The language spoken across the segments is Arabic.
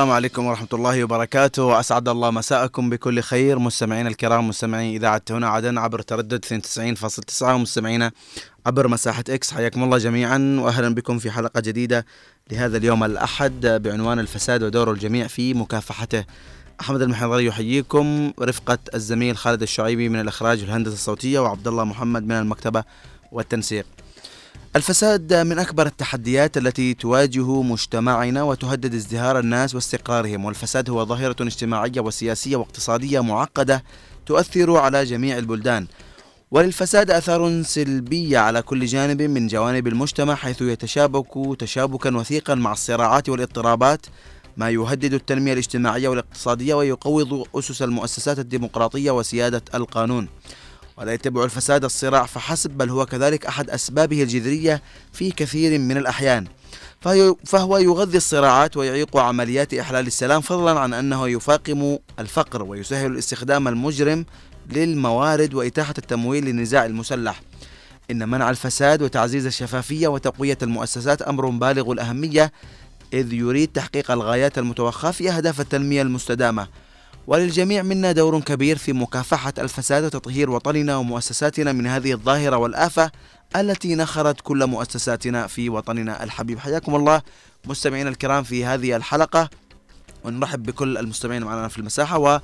السلام عليكم ورحمة الله وبركاته. وأسعد الله مساءكم بكل خير. مستمعينا الكرام مستمعي إذاعة هنا عدن عبر تردد 92.9 ومستمعينا عبر مساحة إكس حياكم الله جميعا وأهلا بكم في حلقة جديدة لهذا اليوم الأحد بعنوان الفساد ودور الجميع في مكافحته. أحمد المحضري يحييكم. رفقة الزميل خالد الشعيبي من الإخراج والهندسة الصوتية وعبد الله محمد من المكتبة والتنسيق. الفساد من أكبر التحديات التي تواجه مجتمعنا وتهدد ازدهار الناس واستقرارهم والفساد هو ظاهرة اجتماعية وسياسية واقتصادية معقدة تؤثر على جميع البلدان. وللفساد آثار سلبية على كل جانب من جوانب المجتمع حيث يتشابك تشابكا وثيقا مع الصراعات والاضطرابات ما يهدد التنمية الاجتماعية والاقتصادية ويقوض أسس المؤسسات الديمقراطية وسيادة القانون. ولا يتبع الفساد الصراع فحسب بل هو كذلك أحد أسبابه الجذرية في كثير من الأحيان. فهو يغذي الصراعات ويعيق عمليات إحلال السلام فضلا عن أنه يفاقم الفقر ويسهل الاستخدام المجرم للموارد وإتاحة التمويل للنزاع المسلح. إن منع الفساد وتعزيز الشفافية وتقوية المؤسسات أمر بالغ الأهمية إذ يريد تحقيق الغايات المتوخى في أهداف التنمية المستدامة. وللجميع منا دور كبير في مكافحة الفساد وتطهير وطننا ومؤسساتنا من هذه الظاهرة والآفة التي نخرت كل مؤسساتنا في وطننا الحبيب. حياكم الله مستمعينا الكرام في هذه الحلقة. ونرحب بكل المستمعين معنا في المساحة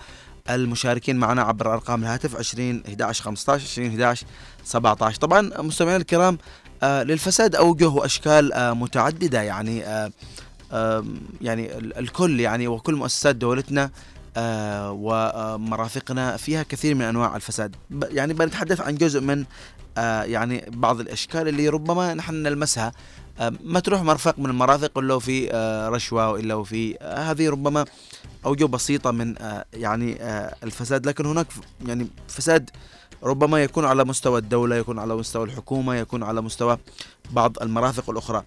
والمشاركين معنا عبر أرقام الهاتف 20 11 15 20 11 17 طبعا مستمعينا الكرام آه للفساد أوجه وأشكال آه متعددة يعني آه يعني الكل يعني وكل مؤسسات دولتنا ومرافقنا فيها كثير من أنواع الفساد. يعني بنتحدث عن جزء من آه يعني بعض الأشكال اللي ربما نحن نلمسها. آه ما تروح مرفق من المرافق إلا في آه رشوة وإلا في آه هذه ربما أوجه بسيطة من آه يعني آه الفساد. لكن هناك يعني فساد ربما يكون على مستوى الدولة يكون على مستوى الحكومة يكون على مستوى بعض المرافق الأخرى. آه،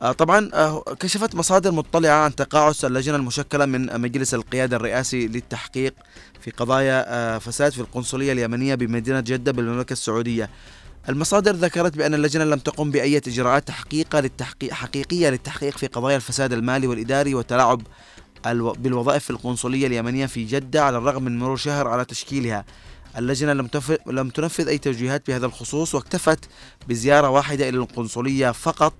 طبعا آه، كشفت مصادر مطلعة عن تقاعس اللجنة المشكلة من مجلس القيادة الرئاسي للتحقيق في قضايا آه، فساد في القنصلية اليمنية بمدينة جدة بالمملكة السعودية. المصادر ذكرت بأن اللجنة لم تقم بأي إجراءات تحقيق للتحقيق حقيقية للتحقيق في قضايا الفساد المالي والإداري والتلاعب بالوظائف في القنصلية اليمنية في جدة على الرغم من مرور شهر على تشكيلها. اللجنة لم لم تنفذ أي توجيهات بهذا الخصوص واكتفت بزيارة واحدة إلى القنصلية فقط.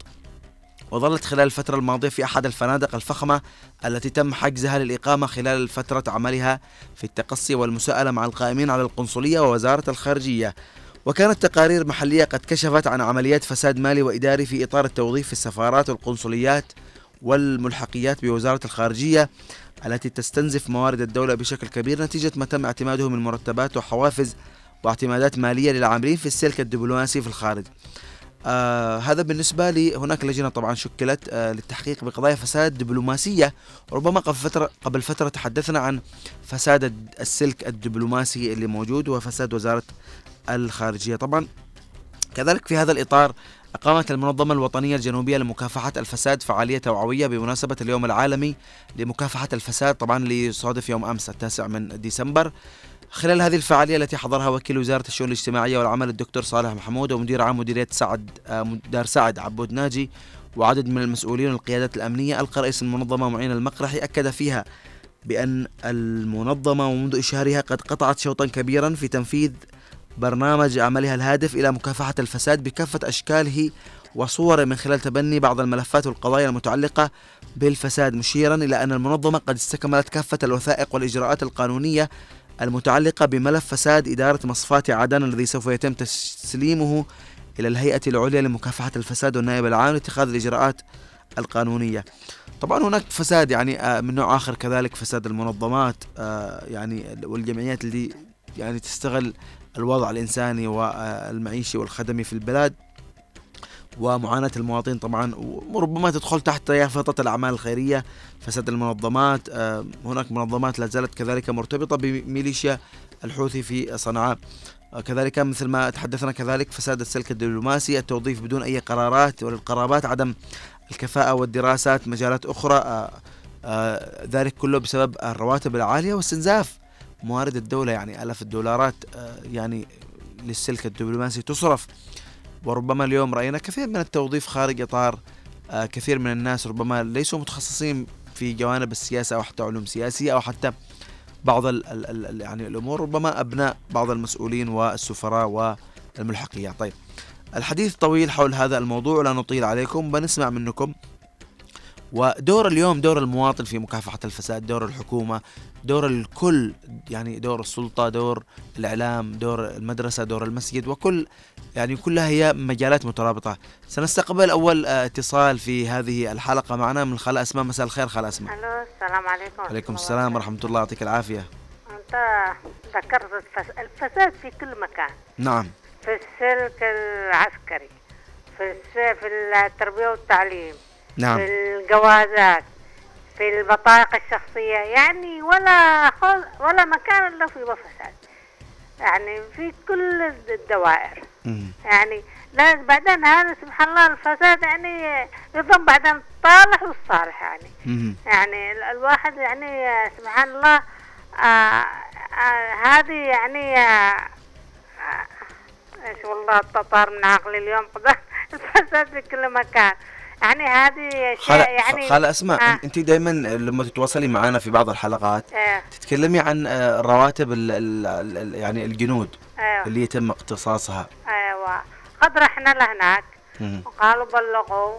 وظلت خلال الفترة الماضية في أحد الفنادق الفخمة التي تم حجزها للإقامة خلال فترة عملها في التقصي والمساءلة مع القائمين على القنصلية ووزارة الخارجية. وكانت تقارير محلية قد كشفت عن عمليات فساد مالي وإداري في إطار التوظيف في السفارات والقنصليات والملحقيات بوزارة الخارجية التي تستنزف موارد الدولة بشكل كبير نتيجة ما تم اعتماده من مرتبات وحوافز واعتمادات مالية للعاملين في السلك الدبلوماسي في الخارج. آه هذا بالنسبة لي هناك لجنة طبعا شكلت آه للتحقيق بقضايا فساد دبلوماسية. ربما قبل فترة قبل فترة تحدثنا عن فساد السلك الدبلوماسي اللي موجود وفساد وزارة الخارجية. طبعا كذلك في هذا الإطار أقامت المنظمة الوطنية الجنوبية لمكافحة الفساد فعالية توعوية بمناسبة اليوم العالمي لمكافحة الفساد طبعا ليصادف يوم أمس التاسع من ديسمبر. خلال هذه الفعالية التي حضرها وكيل وزارة الشؤون الاجتماعية والعمل الدكتور صالح محمود ومدير عام مديرية سعد آه، دار سعد عبود ناجي وعدد من المسؤولين والقيادات الأمنية ألقى رئيس المنظمة معين المقرحي أكد فيها بأن المنظمة ومنذ إشهارها قد قطعت شوطا كبيرا في تنفيذ برنامج عملها الهادف إلى مكافحة الفساد بكافة أشكاله وصوره من خلال تبني بعض الملفات والقضايا المتعلقة بالفساد مشيرا إلى أن المنظمة قد استكملت كافة الوثائق والإجراءات القانونية المتعلقة بملف فساد إدارة مصفاة عدن الذي سوف يتم تسليمه إلى الهيئة العليا لمكافحة الفساد والنائب العام لاتخاذ الإجراءات القانونية. طبعا هناك فساد يعني آه، من نوع آخر كذلك فساد المنظمات آه، يعني والجمعيات اللي يعني تستغل الوضع الإنساني والمعيشي والخدمي في البلاد. ومعاناة المواطنين طبعا وربما تدخل تحت يافطة الأعمال الخيرية فساد المنظمات آه، هناك منظمات لا زالت كذلك مرتبطة بميليشيا الحوثي في صنعاء. آه، كذلك مثل ما تحدثنا كذلك فساد السلك الدبلوماسي التوظيف بدون أي قرارات وللقرابات عدم الكفاءة والدراسات مجالات أخرى آه، ذلك كله بسبب الرواتب العالية واستنزاف موارد الدولة. يعني آلاف الدولارات يعني للسلك الدبلوماسي تصرف. وربما اليوم رأينا كثير من التوظيف خارج إطار آه، كثير من الناس ربما ليسوا متخصصين في جوانب السياسة أو حتى علوم سياسية أو حتى بعض ال ال ال يعني الأمور ربما أبناء بعض المسؤولين والسفراء والملحقية طيب الحديث طويل حول هذا الموضوع لا نطيل عليكم بنسمع منكم. ودور اليوم دور المواطن في مكافحة الفساد دور الحكومة دور الكل يعني دور السلطة دور الإعلام دور المدرسة دور المسجد وكل يعني كلها هي مجالات مترابطة. سنستقبل أول اتصال في هذه الحلقة معنا من خالة أسماء. مساء الخير خالة أسماء. ألو السلام عليكم. عليكم السلام ورحمة الله. يعطيك العافية. أنت ذكرت الفس- الفساد في كل مكان. نعم. في السلك العسكري في في التربية والتعليم نعم. في الجوازات في البطايق الشخصية. يعني ولا خل ولا مكان إلا فيه فساد يعني في كل الدوائر. يعني لا بعدين هذا سبحان الله الفساد يعني يضم بعدين الصالح والصالح يعني. مم. يعني ال- الواحد يعني سبحان الله آه آه هذه يعني آه آه إيش والله طار من عقلي اليوم قدر الفساد في كل مكان. يعني هذه خالة يعني خالة أسماء آه. أنت دائما لما تتواصلي معنا في بعض الحلقات آه تتكلمي عن آه، رواتب ال ال ال يعني الجنود. أيوه. اللي يتم اقتصاصها. أيوه. قد رحنا لهناك. وقالوا بلغوا.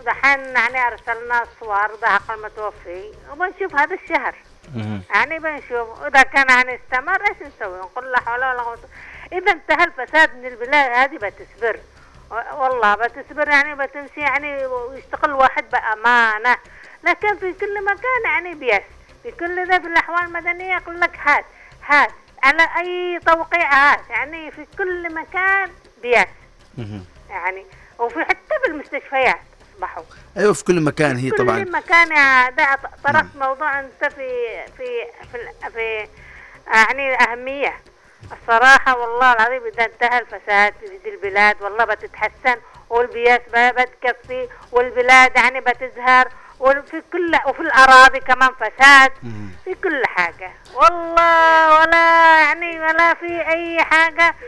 ودحين يعني أرسلنا صور ذهب المتوفي وبنشوف هذا الشهر. مم. يعني بنشوف. وإذا كان يعني استمر إيش نسوي؟ نقول لا حول ولا قوة. إذا انتهى الفساد من البلاد. هذه بتصبر و- والله بتصبر يعني بتمشي يعني ويشتغل واحد بأمانة. لكن في كل مكان يعني بيس. في كل ذا في الأحوال المدنية يقول لك هات هات. على أي توقيع هات يعني في كل مكان مم. يعني وفي حتى بالمستشفيات أصبحوا. أيوه في كل مكان هي كل طبعا. مكان يا ده طرحت موضوع أنت في في في, في يعني أهمية. الصراحة والله العظيم إذا انتهى الفساد في البلاد والله بتتحسن والبياس ب- بتكفي والبلاد يعني بتزهر وفي كل وفي الأراضي كمان فساد. في كل حاجة. والله ولا يعني ولا في أي حاجة.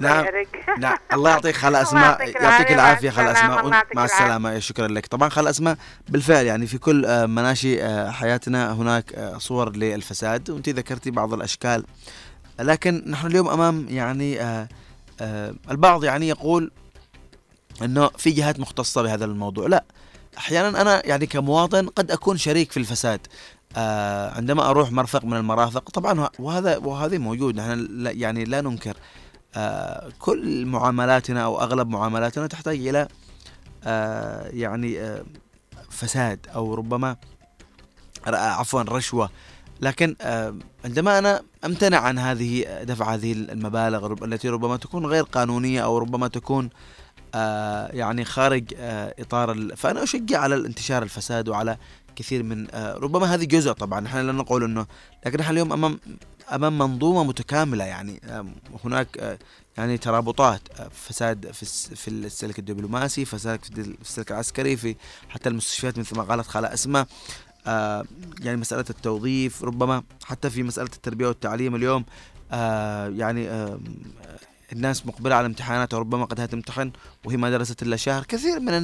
نعم. نعم. الله يعطيك خالة أسماء يعطيك العافية، خالة يعطيك مع. السلامة. شكرا لك. طبعا خالة أسماء بالفعل يعني في كل آه، مناشي آه، حياتنا هناك آه، صور للفساد. وإنت ذكرتي بعض الأشكال. لكن نحن اليوم أمام يعني البعض يعني يقول إنه في جهات مختصة بهذا الموضوع. لا أحيانا أنا يعني كمواطن قد أكون شريك في الفساد. آه عندما أروح مرفق من المرافق طبعا وهذا وهذا موجود. نحن يعني لا ننكر. آه كل معاملاتنا أو أغلب معاملاتنا تحتاج إلى آه يعني آه فساد أو ربما عفوا رشوة. لكن آه عندما أنا أمتنع عن هذه دفع هذه المبالغ التي ربما تكون غير قانونية أو ربما تكون يعني خارج آه إطار. فأنا أشجع على الانتشار الفساد وعلى كثير من آه ربما هذه جزء طبعا نحن لا نقول إنه لكن نحن اليوم أمام أمام منظومة متكاملة يعني آه هناك آه يعني ترابطات آه فساد في في السلك الدبلوماسي فساد في السلك العسكري في حتى المستشفيات مثل ما قالت خالة أسماء آه يعني مسألة التوظيف ربما حتى في مسألة التربية والتعليم اليوم آه يعني آه الناس مقبلة على امتحانات وربما قد تمتحن وهي ما درست إلا شهر. كثير من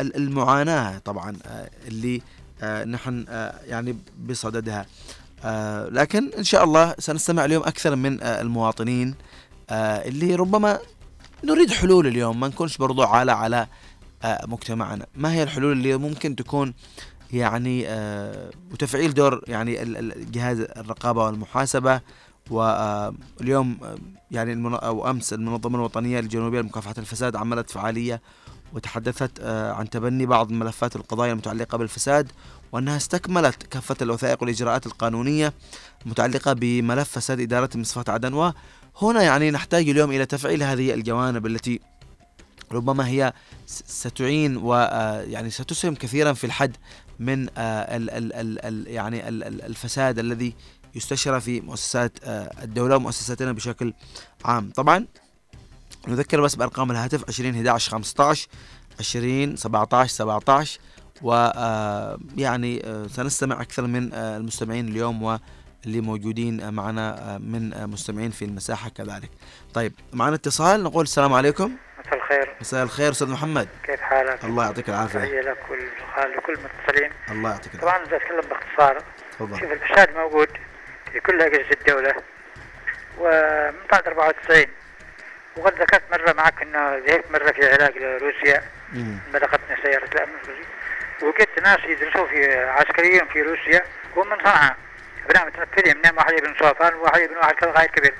ال- المعاناة طبعا آه اللي آه نحن آه يعني بصددها. لكن إن شاء الله سنستمع اليوم أكثر من المواطنين اللي ربما نريد حلول اليوم. ما نكونش برضو عالة على مجتمعنا. ما هي الحلول اللي ممكن تكون يعني وتفعيل دور يعني جهاز الرقابة والمحاسبة واليوم يعني المن... أو أمس المنظمة الوطنية الجنوبيه لمكافحة الفساد عملت فعالية وتحدثت آه، عن تبني بعض ملفات القضايا المتعلقة بالفساد وأنها استكملت كافة الوثائق والإجراءات القانونية المتعلقة بملف فساد إدارة مصفاة عدن. وهنا يعني نحتاج اليوم إلى تفعيل هذه الجوانب التي ربما هي ستعين ويعني ستسهم كثيرا في الحد من آه، ال ال ال ال يعني ال ال الفساد الذي يستشرى في مؤسسات آه، الدولة ومؤسساتنا بشكل عام. طبعا نذكر بس بأرقام الهاتف 20 11 15 20 17 17 ويعني سنستمع أكثر من آه، المستمعين اليوم واللي موجودين آه، معنا آه، من آه، مستمعين في المساحة كذلك. طيب معنا اتصال نقول السلام عليكم. مساء الخير. مساء الخير أستاذ محمد. كيف حالك؟ الله يعطيك العافية. تحية لك ولكل المتصلين. الله يعطيك العافية. طبعا بدي أتكلم باختصار. تفضل. شوف الفساد موجود. في كل اجهزه الدولة. ومن بعد 94 وقد ذكرت مرة معك إنه ذهبت مرة في علاج لروسيا مم. بلغتني سيارة الامن الروسي وجدت ناس يدرسوا في عسكريين في روسيا وهم من صنعاء. ابناء متنفذين منهم واحد ابن صوفان وواحد ابن واحد كذا غاية كبير.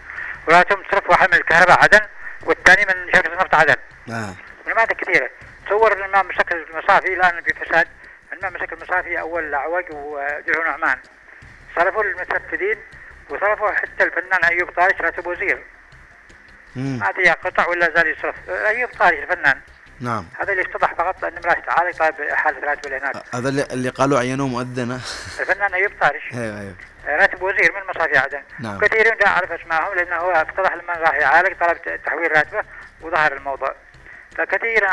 ولاتهم تصرف واحد من الكهرباء عدن والثاني من شركة النفط عدن. آه. ونماذج كثيرة تصور الإمام مسك المصافي الآن في فساد الإمام مسك المصافي أول عوج ودرع نعمان. صرفوا المتنفذين وصرفوا حتى الفنان أيوب طارش راتب وزير أدري قطع ولا زال يصرف؟ أيوب طارش الفنان. نعم. هذا اللي اتضح فقط أن امرأة تعالي طالب حالة راتب هناك. هذا اللي, اللي قالوا عينوه مؤذنة. الفنان أيوب طارش أيوه أيوه. راتب وزير من مصافي عدن. نعم. كثيرين لا أعرف أسمائهم لأنه هو اتضح لما راح يعالج طلب تحويل راتبه وظهر الموضوع. فكثير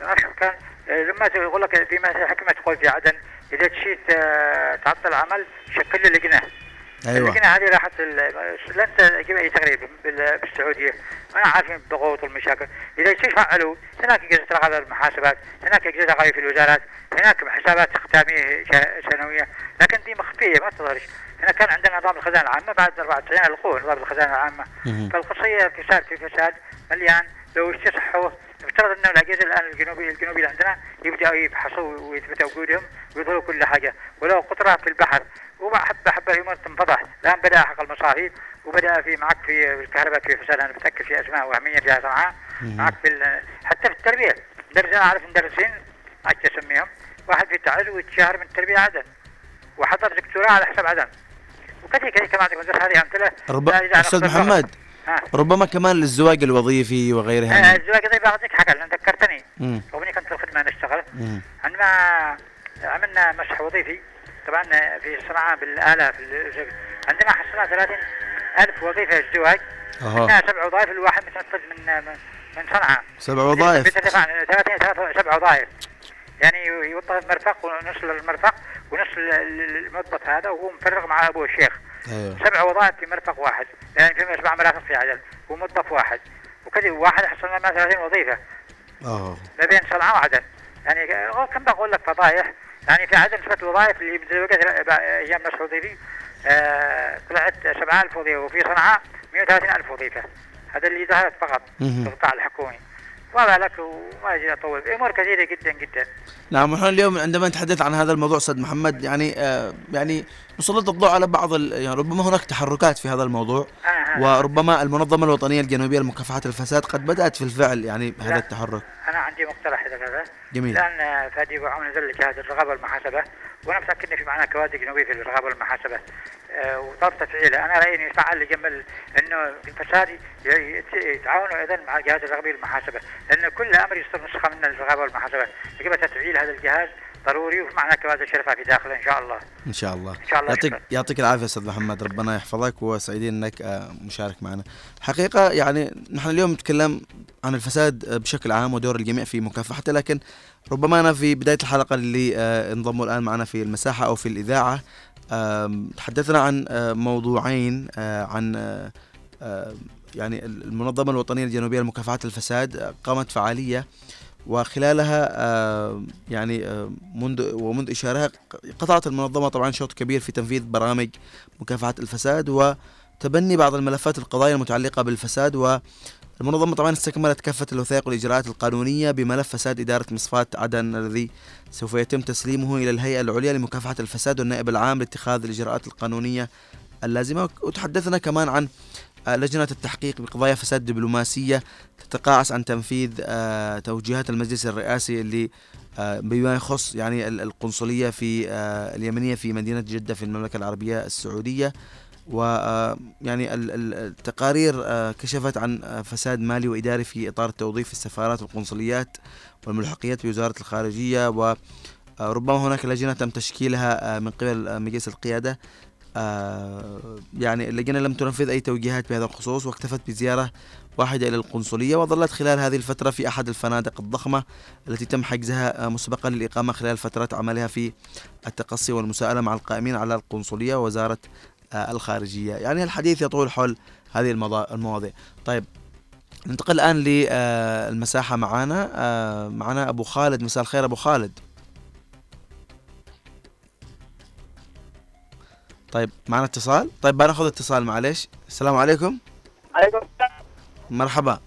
أشوف كان لما يقول لك في حكمة تقول في عدن. إذا تشيت آه، تعطل عمل شكل له لجنة. أيوه. اللجنة هذه راحت لن تجيب أي تغريب بال- بالسعودية. أنا عارفين الضغوط والمشاكل. إذا يصير فعلوا هناك أجهزة رقابة المحاسبات هناك أجهزة رقابة في الوزارات هناك حسابات ختامية شا- سنوية. لكن دي مخفية ما تظهرش. هنا كان عندنا نظام الخزانة العامة بعد 94 ألغوه نظام الخزانة العامة. مهم. فالقصية فساد في فساد مليان. لو استصحوا يفترض أن الاجهزه الآن الجنوبي الجنوبي اللي عندنا يبداوا يبحثوا ويثبتوا وجودهم ويظهروا كل حاجة. ولو قطرة في البحر وحبه حبه الأمور تنفضح. الآن بدأ حق المصافي وبدأ في معك في الكهرباء في فساد. أنا متأكد في أسماء وهميه فيها صنعاء. معك في حتى في التربية. درس أنا أعرف مدرسين أدري اسميهم واحد في تعز ويتشهر من التربية عدن وحضر دكتوراه على حساب عدن وكثير كثير كمان عندك هذه امثله أستاذ محمد ها ربما كمان للزواج الوظيفي وغيرها آه،. الزواج ذي بعطيك حاجة ذكرتني. اني كنت في الخدمة نشتغل. عندما عملنا مسح وظيفي طبعا في صنعاء بالآلاف ال- عندما حصلنا 30 ألف وظيفة الزواج أها. عندنا سبع وظائف الواحد متنفذ من من من صنعاء. سبع وظائف. بتدفع 30 ثلاث- سبع وظائف. يعني يوظف مرفق ونص للمرفق ونص للموظف هذا وهو مفرغ مع ابوه الشيخ. أيوه سبع وظائف في مرفق واحد. يعني في سبع مرافق في عدن وموظف واحد. وكذا واحد حصلنا لنا 30 وظيفة. آه ما بين صنعاء وعدن يعني كم بقول لك فضايح؟ يعني في عدن نسبة الوظائف اللي بتزوجت أيام نصر وظيفي. آه طلعت 7000 وظيفة. وفي صنعاء 130000 وظيفة. هذا اللي ظهرت فقط. في القطاع الحكومي. وما لك وما يجي أطول. امور كثيرة جدا جدا. نعم ونحن اليوم عندما نتحدث عن هذا الموضوع أستاذ محمد يعني آه يعني نسلط الضوء على بعض ال... يعني ربما هناك تحركات في هذا الموضوع أنا هذا وربما المنظمة الوطنية الجنوبية لمكافحة الفساد قد بدأت في الفعل يعني هذا. التحرك. أنا عندي مقترح إذا كذا. جميل. الآن آه، فادي وعون نزل جهاز الرقابه والمحاسبة وأنا متأكد إن في معنا كوادر جنوبيه في الرقابه والمحاسبة. وطلب تفعيله أنا رأيي إنه يفعل لجمل إنه الفساد يتعاونوا أيضا مع جهاز الرقابه والمحاسبه لأن كل أمر يصدر نسخة من الرقابة والمحاسبة. يجب تفعيل هذا الجهاز ضروري وفي معنا كوادر شرفة في داخله إن شاء الله. إن شاء الله. إن شاء الله يعطيك شكراً. يعطيك العافية أستاذ محمد. ربنا يحفظك وسعيدين إنك آه، مشارك معنا. حقيقة يعني نحن اليوم نتكلم عن الفساد آه، بشكل عام ودور الجميع في مكافحته لكن ربما أنا في بداية الحلقة اللي آه، انضموا الآن معنا في المساحة أو في الإذاعة تحدثنا عن موضوعين عن يعني المنظمة الوطنية الجنوبيه لمكافحة الفساد قامت فعالية وخلالها يعني منذ ومنذ إشارها قطعت المنظمة طبعا شوط كبير في تنفيذ برامج مكافحة الفساد وتبني بعض الملفات القضايا المتعلقة بالفساد والمنظمة طبعا استكملت كافة الوثائق والإجراءات القانونية بملف فساد إدارة مصفاة عدن الذي سوف يتم تسليمه إلى الهيئة العليا لمكافحة الفساد والنائب العام لاتخاذ الإجراءات القانونية اللازمة. وتحدثنا كمان عن آه، لجنة التحقيق بقضايا فساد دبلوماسية تتقاعس عن تنفيذ آه، توجيهات المجلس الرئاسي اللي آه، بما يخص يعني ال- القنصلية في اليمنية في مدينة جدة في المملكة العربية السعودية. ويعني التقارير آه، كشفت عن آه، فساد مالي وإداري في إطار توظيف السفارات والقنصليات والملحقيات بوزارة الخارجية وربما هناك لجنة تم تشكيلها آه، من قبل آه، مجلس القيادة. آه، يعني اللجنة لم تنفذ أي توجيهات بهذا الخصوص واكتفت بزيارة واحدة إلى القنصلية وظلت خلال هذه الفترة في أحد الفنادق الضخمة التي تم حجزها آه، مسبقا للإقامة خلال فترة عملها في التقصي والمساءلة مع القائمين على القنصلية ووزارة آه، الخارجية. يعني الحديث يطول حول هذه المواضيع. طيب ننتقل الآن للمساحة معانا. آه، معنا أبو خالد. مساء الخير أبو خالد. طيب معنا اتصال؟ طيب بناخذ اتصال معلش السلام عليكم. عليكم مرحبا.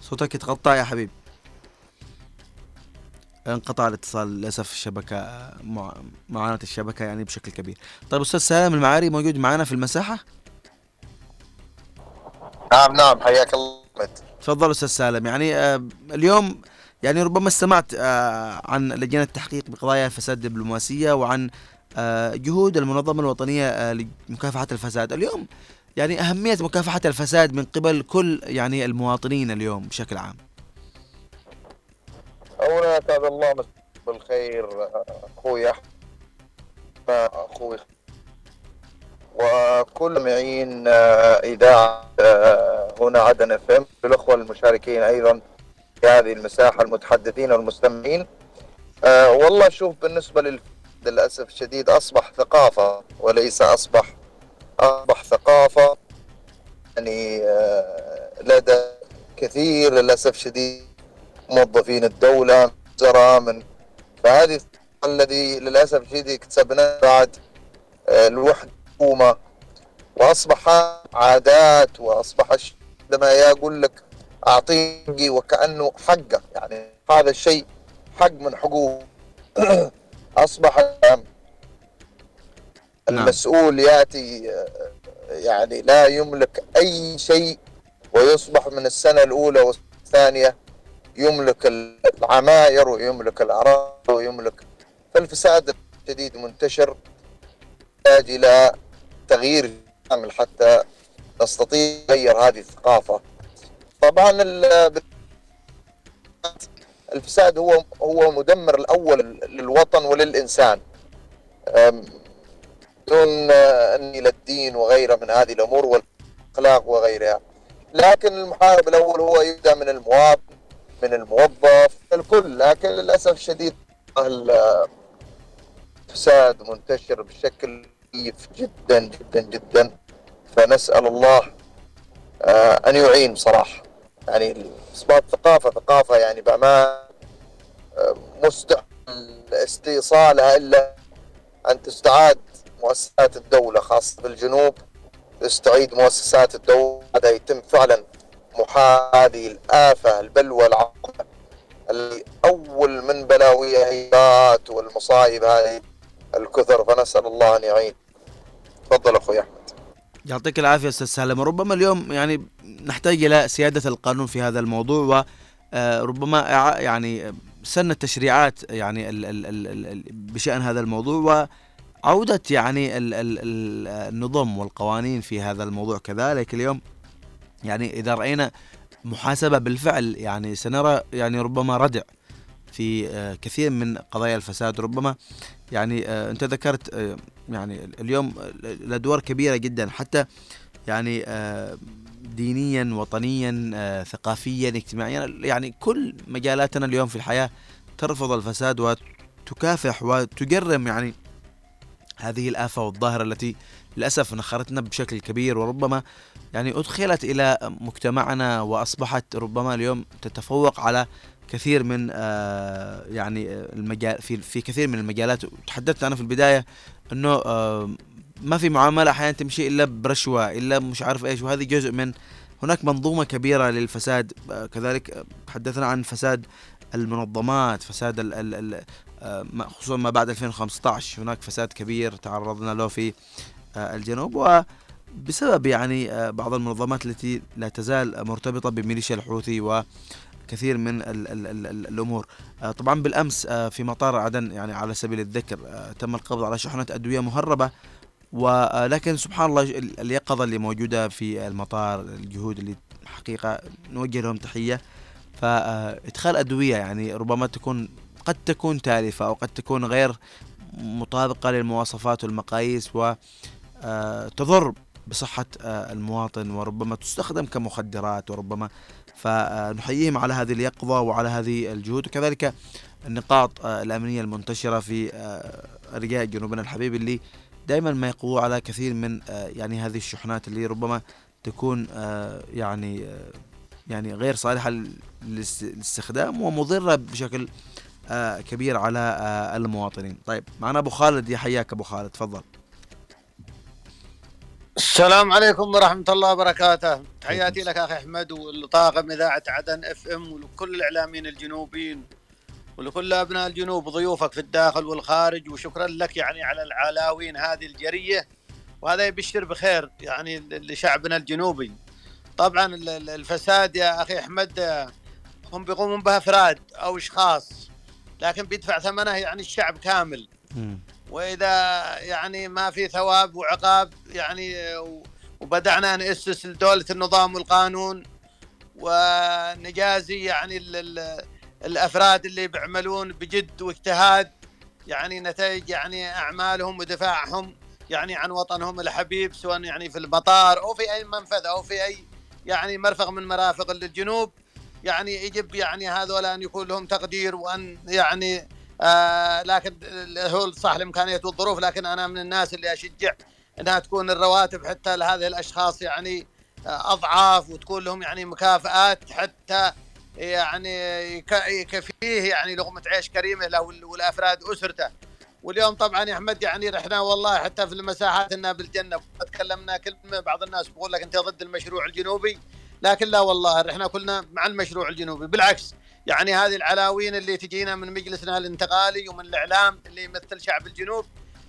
صوتك يتقطع يا حبيب انقطع الاتصال للأسف الشبكة مع- معاناة الشبكة يعني بشكل كبير. طيب أستاذ سالم المعاري موجود معنا في المساحة؟ نعم نعم حياك الله. تفضل أستاذ سالم. يعني آه، اليوم يعني ربما استمعت آه، عن لجنة التحقيق بقضايا الفساد الدبلوماسيه وعن آه، جهود المنظمة الوطنية آه، لمكافحة الفساد. اليوم يعني أهمية مكافحة الفساد من قبل كل يعني المواطنين اليوم بشكل عام. أولا أسعد الله بالخير أخوي أحمد أخوي؟ وكل معين آه، إذاعة آه، هنا عدن اف ام الأخوة المشاركين أيضا في هذه المساحة المتحدثين والمستمعين. آه، والله شوف بالنسبة لل للأسف الشديد أصبح ثقافة وليس أصبح أصبح ثقافة. يعني لدى كثير للأسف الشديد. موظفين الدولة وزراء من فهذه الذي للأسف الشديد اكتسبناه بعد آه، الوحدة الحكومة وأصبح عادات وأصبح الشيء عندما يقول لك أعطيني وكأنه حقه يعني هذا الشيء حق من حقوق. أصبح نعم. المسؤول يأتي آه، يعني لا يملك أي شيء ويصبح من السنة الأولى والثانية يملك العماير ويملك الأراضي ويملك فالفساد الشديد منتشر يحتاج إلى تغيير كامل حتى نستطيع نغير هذه الثقافة. طبعا ال- الفساد هو هو مدمر الأول للوطن وللإنسان. دون أني للدين وغيره من هذه الأمور والأخلاق وغيرها. لكن المحارب الأول هو يبدأ من المواطن من الموظف الكل لكن للأسف الشديد الفساد منتشر بشكل كيف جدا جدا جدا. فنسأل الله آه، أن يعين صراحة. يعني إثبات ثقافة ثقافة يعني بأمان آه، مستحيل استئصالها إلا أن تستعاد مؤسسات الدولة خاصة بالجنوب تستعيد مؤسسات الدولة. هذا يتم فعلا. محا هذه الآفة البلوى اللي أول من بلاويها هي والمصايب هذه الكثر. فنسأل الله أن يعين. تفضل أخوي أحمد. يعطيك العافية أستاذ سالم. وربما اليوم يعني نحتاج إلى سيادة القانون في هذا الموضوع وربما إعا- يعني سن التشريعات يعني ال ال ال ال بشأن هذا الموضوع وعوده يعني ال ال ال النظم والقوانين في هذا الموضوع كذلك اليوم. يعني إذا رأينا محاسبة بالفعل يعني سنرى يعني ربما ردع في آه، كثير من قضايا الفساد. ربما يعني آه، أنت ذكرت آه، يعني اليوم الادوار كبيرة جدا. حتى يعني دينيا وطنيا ثقافيا اجتماعيا يعني كل مجالاتنا اليوم في الحياة ترفض الفساد وتكافح وتجرم يعني هذه الآفة والظاهرة التي للأسف نخرتنا بشكل كبير وربما يعني أدخلت إلى مجتمعنا وأصبحت ربما اليوم تتفوق على كثير من آه، يعني آه، المجال في في كثير من المجالات. تحدثت أنا في البداية أنه آه، ما في معاملة أحيانا تمشي إلا برشوة إلا مش عارف إيش وهذه جزء من هناك منظومة كبيرة للفساد. كذلك تحدثنا عن فساد المنظمات فساد ال ال خصوصا ما بعد 2015 هناك فساد كبير تعرضنا له في الجنوب وبسبب يعني آه، بعض المنظمات التي لا تزال مرتبطة بميليشيا الحوثي وكثير من ال ال ال ال الأمور. آه، طبعا بالأمس آه، في مطار عدن يعني على سبيل الذكر آه، تم القبض على شحنة أدوية مهربة ولكن سبحان الله ال- اليقظة اللي موجودة في المطار الجهود اللي حقيقة نوجه لهم تحية. فإدخال أدوية يعني ربما تكون قد تكون تالفة أو قد تكون غير مطابقة للمواصفات والمقاييس وتضر بصحة آه، المواطن وربما تستخدم كمخدرات وربما فنحييهم على هذه اليقظة وعلى هذه الجهود. وكذلك النقاط آه، الأمنية المنتشرة في آه، أرجاء جنوبنا الحبيب اللي دائما ما يقووا على كثير من آه، يعني هذه الشحنات اللي ربما تكون آه، يعني آه، يعني غير للاس- للاستخدام ومضرة بشكل آه، كبير على آه، المواطنين. طيب معنا أبو خالد. يا حياك أبو خالد تفضل. السلام عليكم ورحمة الله وبركاته. تحياتي لك أخي أحمد ولطاقم إذاعة عدن إف إم ولكل الإعلاميين الجنوبيين ولكل أبناء الجنوب ضيوفك في الداخل والخارج وشكرا لك يعني على العلاوين هذه الجرية. وهذا يبشر بخير يعني لشعبنا الجنوبي. طبعا ال- ال- الفساد يا أخي أحمد هم بيقومون بها أفراد أو أشخاص لكن بيدفع ثمنه يعني الشعب كامل. وإذا يعني ما في ثواب وعقاب يعني وبدأنا نأسس لدولة النظام والقانون ونجازي يعني ال ال الأفراد اللي بيعملون بجد واجتهاد يعني نتائج يعني أعمالهم ودفاعهم يعني عن وطنهم الحبيب سواء يعني في المطار أو في أي منفذ أو في أي يعني مرفق من مرافق للجنوب. يعني يجب يعني هذولا أن يكون لهم تقدير وأن يعني آه لكن هو صح الامكانيات والظروف لكن أنا من الناس اللي أشجع إنها تكون الرواتب حتى لهذه الأشخاص يعني آه أضعاف وتكون لهم يعني مكافآت حتى يعني يك- يكفيه يعني لقمة عيش كريمة له وال- والأفراد أسرته. واليوم طبعا يا أحمد يعني رحنا والله حتى في المساحات إنها بالجنة. تكلمنا كلمه بعض الناس بيقول لك أنت ضد المشروع الجنوبي لكن لا والله إحنا كلنا مع المشروع الجنوبي. بالعكس يعني هذه العلاوين اللي تجينا من مجلسنا الانتقالي ومن الإعلام اللي يمثل شعب الجنوب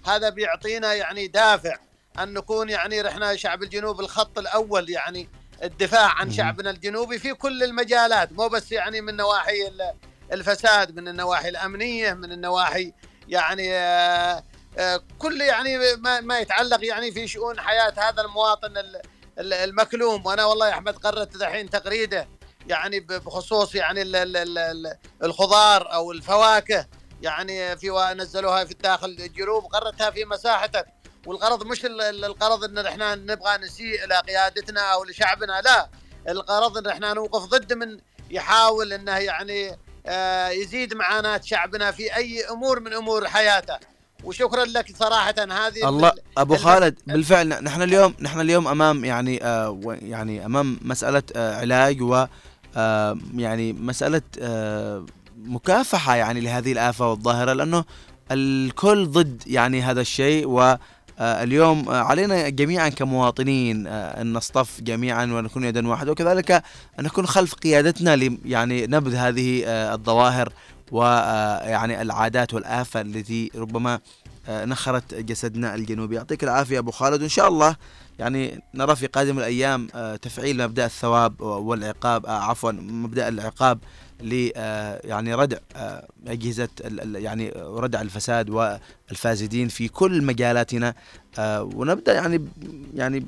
هذا بيعطينا يعني دافع أن نكون يعني رحنا شعب الجنوب الخط الأول يعني الدفاع عن. شعبنا الجنوبي في كل المجالات مو بس يعني من نواحي ال- الفساد من النواحي الأمنية من النواحي يعني آه، آه، كل يعني ما, يتعلق يعني في شؤون حياة هذا المواطن ال- ال- المكلوم وأنا والله يا أحمد قررت الحين تغريده يعني بخصوص يعني ال ال ال ال الخضار أو الفواكه يعني في نزلوها في الداخل الجنوب قررتها في مساحتك. والغرض مش ال- ال- الغرض إن إحنا نبغى نسيء إلى قيادتنا أو لشعبنا لا. الغرض إن إحنا نوقف ضد من يحاول إنه يعني آه، يزيد معاناة شعبنا في أي أمور من أمور حياته. وشكرا لك صراحة. هذه الله ال- أبو ال- خالد بالفعل نحن اليوم نحن اليوم أمام يعني آه يعني أمام مسألة آه علاج و يعني مسألة آه مكافحة يعني لهذه الآفة والظاهرة لأنه الكل ضد يعني هذا الشيء و آه، اليوم آه، علينا جميعا كمواطنين آه، أن نصطف جميعا ونكون يدا واحدة وكذلك ان نكون خلف قيادتنا يعني نبذ هذه آه، الظواهر ويعني العادات والآفة التي ربما آه، نخرت جسدنا الجنوبي. يعطيك العافية أبو خالد وإن شاء الله يعني نرى في قادم الأيام آه، تفعيل مبدأ الثواب والعقاب آه، عفوا مبدأ العقاب ل آه، يعني ردع أجهزة يعني ردع الفساد والفاسدين في كل مجالاتنا. ونبدأ يعني يعني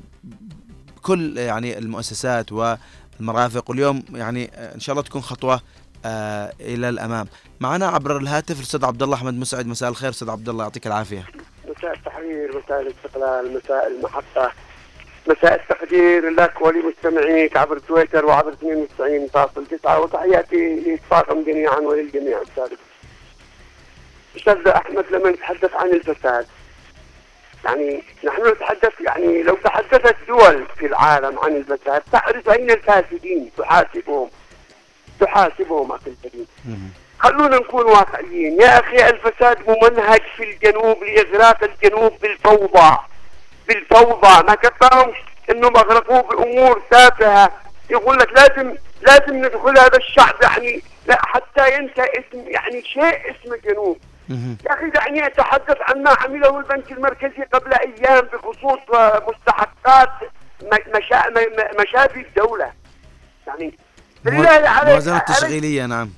كل يعني المؤسسات والمرافق واليوم يعني إن شاء الله تكون خطوة إلى الأمام. معنا عبر الهاتف الأستاذ عبد الله أحمد مسعد. مساء الخير أستاذ عبد الله يعطيك العافية. مساء التحرير مساء الاستقلال مساء المحطة. مساء التقدير لك ولمستمعيك عبر تويتر وعبر 92.9 وتحياتي للطاقم جميعا وللجميع أستاذ أستاذ أحمد لما نتحدث عن الفساد يعني نحن نتحدث يعني لو تحدثت دول في العالم عن الفساد تعرف أين الفاسدين تحاسبهم؟ تحاسبهم أخي الكريم. خلونا نكون واقعيين. يا أخي الفساد ممنهج في الجنوب لإغراق الجنوب بالفوضى. بالفوضى ما كفاهمش إنهم أغرقوه بأمور تافهة. يقول لك لازم لازم ندخل هذا الشعب يعني لا حتى ينسى اسم يعني شيء اسم الجنوب. يا أخي دعني اتحدث عن ما عمله البنك المركزي قبل أيام بخصوص آه، مستحقات مشا... مشافي الدولة. يعني بالله عليك التشغيلية نعم.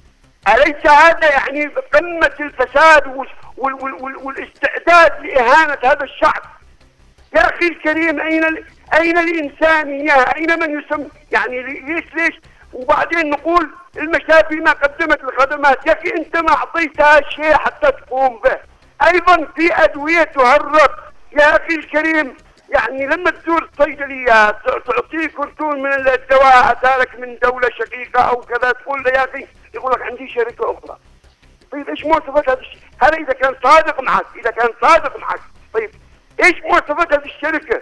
أليس هذا يعني قمة الفساد وال- وال- وال- وال- والإستعداد لإهانة هذا الشعب؟ يا أخي الكريم أين ال- أين الإنسانية أين من يسمى يعني ليش ليش؟ وبعدين نقول المشافي ما قدمت الخدمات. يا أخي أنت ما أعطيتها شيء حتى تقوم به. أيضا في أدوية تهرب. يا أخي الكريم يعني لما تزور الصيدليات تعطيك كرتون من الدواء أتالك من دولة شقيقة أو كذا تقول له يا أخي يقول لك عندي شركة أخرى. طيب إيش مواصفات هذا الشيء؟ هذا إذا كان صادق معك، إذا كان صادق معك، طيب إيش مواصفات هذه الشركة؟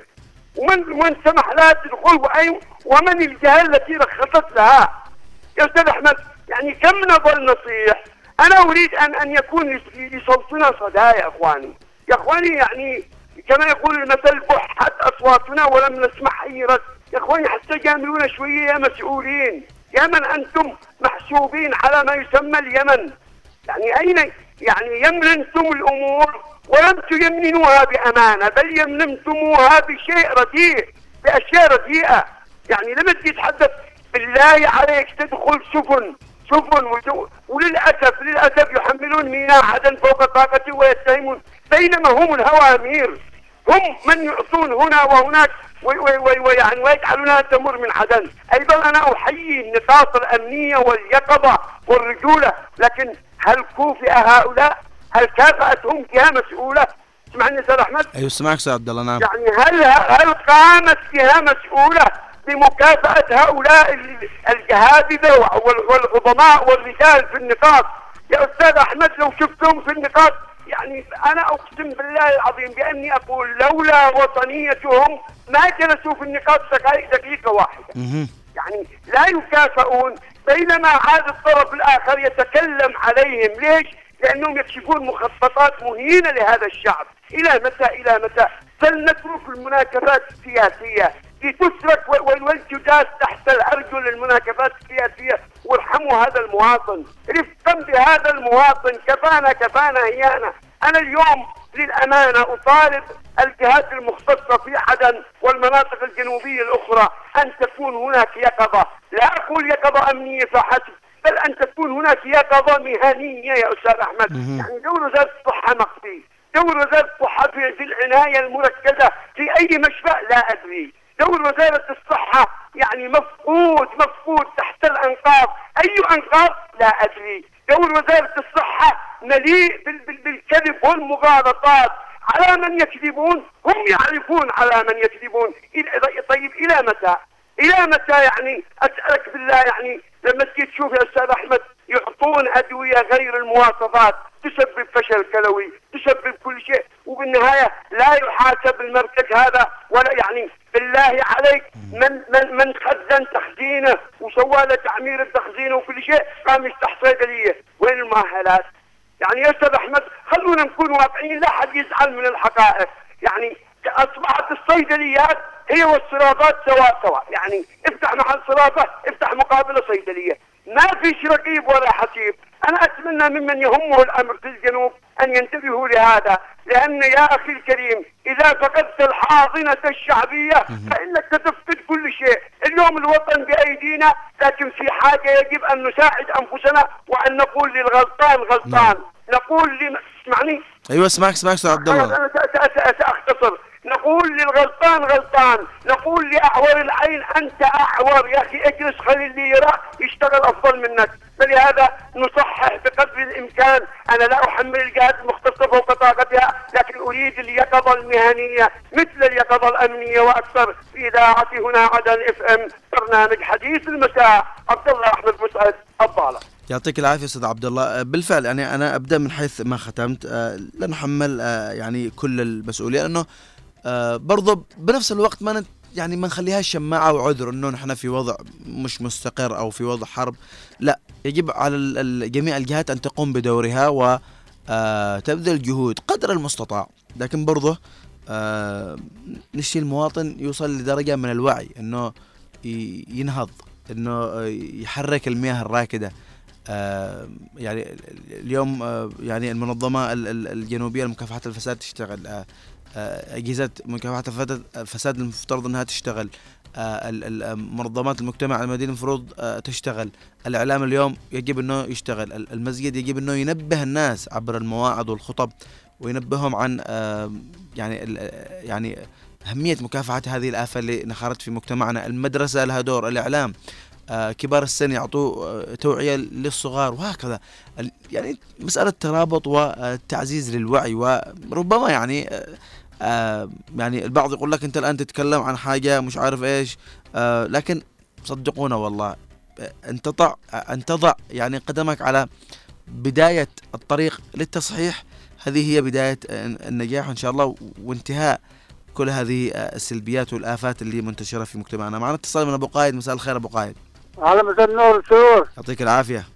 ومن ومن سمح لها تدخل وأي ومن الجهة التي رخصت لها؟ يا أستاذ أحمد يعني كم نظل نصيح؟ أنا أريد أن أن يكون لصوتنا صدى يا إخواني. يا إخواني يعني كما يقول المثل بحت أصواتنا ولم نسمع أي رد يا إخواني حتى جاملونا شوية يا مسؤولين. يا من أنتم محسوبين على ما يسمى اليمن. يعني أين يعني يمننتم الأمور ولم تيمنوها بأمانة بل يمننتموها بشيء رديء بأشياء رديئة. يعني لما تتحدث بالله عليك تدخل سفن سفن وللأسف للأسف يحملون ميناء عدن فوق طاقته ويتهمون. بينما هم الهوامير هم من يعطون هنا وهناك وي- وي- وي- ويعني ويجعلونها تمر من عدن. أيضا أنا أحيي النقاط الأمنية واليقظة والرجولة لكن هل كوفئ هؤلاء؟ هل كافاتهم جهه مسؤولة؟ اسمعني أستاذ أحمد أيوه سمعك أستاذ عبد الله نعم يعني هل هل قامت جهه مسؤولة بمكافأة هؤلاء ال- الجهابذه وال- والعظماء والرجال في النقاط يا أستاذ أحمد لو شفتهم في النقاط يعني أنا أقسم بالله العظيم بأني أقول لولا وطنيتهم ما جلسوا في النقاط دقيقه واحدة. يعني لا يكافئون بينما عاد الطرف الآخر يتكلم عليهم. ليش؟ لأنهم يكشفون مخططات مهينة لهذا الشعب، إلى متى؟ إلى متى؟ فلنترك المناكفات السياسية. لتترك و- و- والجداس تحت الأرجل المناكفات السياسية. وارحموا هذا المواطن، رفقا بهذا المواطن. كفانا كفانا هيانا، أنا اليوم للأمانة أطالب الجهات المختصة في عدن والمناطق الجنوبية الأخرى أن تكون هناك يقظة، لا أقول يقظة أمنية فحسب، بل أن تكون هناك يقظة مهنية يا أستاذ أحمد، يعني دور وزارة الصحة مخفي، دور وزارة الصحة في العناية المركزة في أي مشفى لا أدري، دور وزارة الصحة يعني مفقود مفقود تحت الأنقاض، أي أنقاض؟ لا أدري، دور وزارة الصحة مليء بال- بال- بالكذب والمغالطات. على من يكذبون؟ هم يعرفون على من يكذبون. إلى- طيب إلى متى؟ إلى متى يعني؟ أسألك بالله يعني لما تجي تشوف يا أستاذ أحمد يعطون أدوية غير المواصفات تسبب فشل كلوي تسبب كل شيء وبالنهاية لا يحاسب المركز هذا ولا يعني بالله عليك. من من من خزن تخزينه وسوى له تعمير التخزين وكل شيء قام يفتح صيدليه وين المؤهلات؟ يعني يا أستاذ أحمد خلونا نكون واقعيين لا حد يزعل من الحقائق. يعني أصبحت الصيدليات هي والصرافات سواء سواء. يعني افتح محل صرافة افتح مقابله صيدلية. ما فيش رقيب ولا حسيب. أنا أتمنى ممن يهمه الأمر في الجنوب أن ينتبهوا لهذا. لأن يا أخي الكريم إذا فقدت الحاضنة الشعبية فإنك ستفقد كل شيء. اليوم الوطن بأيدينا لكن في حاجة يجب أن نساعد أنفسنا وأن نقول للغلطان غلطان. نقول لم... اسمعني. أيوه اسمعك اسمعك أستاذ عبد الله أنا سأختصر. نقول للغلطان غلطان نقول لأعور العين أنت أعور يا أخي اجلس خلي اللي يرى يشتغل أفضل منك. فلهذا نصحح بقدر الإمكان. أنا لا أحمل الجهات المختصة فوق طاقتها لكن أريد اليقظة المهنية مثل اليقظة الأمنية وأكثر. في إذاعة هنا عدن اف إم برنامج حديث المساء. عبد الله أحمد مسعد الضالة يعطيك العافية أستاذ عبد الله. آه، بالفعل يعني أنا أبدأ من حيث ما ختمت. آه، لا نحمل آه، يعني كل المسؤوليه لأنه آه، برضه بنفس الوقت ما نت يعني ما نخليهاش شماعة وعذر إنه نحن في وضع مش مستقر أو في وضع حرب. لا يجب على جميع الجهات أن تقوم بدورها و آه، تبذل جهود قدر المستطاع. لكن برضه آه، نشتي المواطن يوصل لدرجة من الوعي إنه ينهض إنه يحرك المياه الراكدة. يعني اليوم يعني المنظمة ال- ال- الجنوبية لمكافحه الفساد تشتغل. أجهزة مكافحة الفساد المفترض إنها تشتغل. آه، آه، منظمات المجتمع المدني المفروض آه، تشتغل. الإعلام اليوم يجب إنه يشتغل. ال- المسجد يجب إنه ينبه الناس عبر المواعظ والخطب وينبههم عن آه، يعني آه، يعني أهمية مكافحة هذه الآفة اللي نخرت في مجتمعنا. المدرسة لها دور الإعلام آه، كبار السن يعطوا آه، توعية للصغار وهكذا. يعني مسألة ترابط وتعزيز للوعي وربما يعني آه، يعني البعض يقول لك انت الآن تتكلم عن حاجة مش عارف إيش. آه، لكن صدقونا والله آه، أن تضع آه، أن تضع يعني قدمك على بداية الطريق للتصحيح. هذه هي بداية النجاح إن شاء الله وانتهاء كل هذه آه، السلبيات والآفات اللي منتشرة في مجتمعنا. معنا اتصال من أبو قايد. مساء الخير أبو قايد. على مساء النور سرور يعطيك العافية.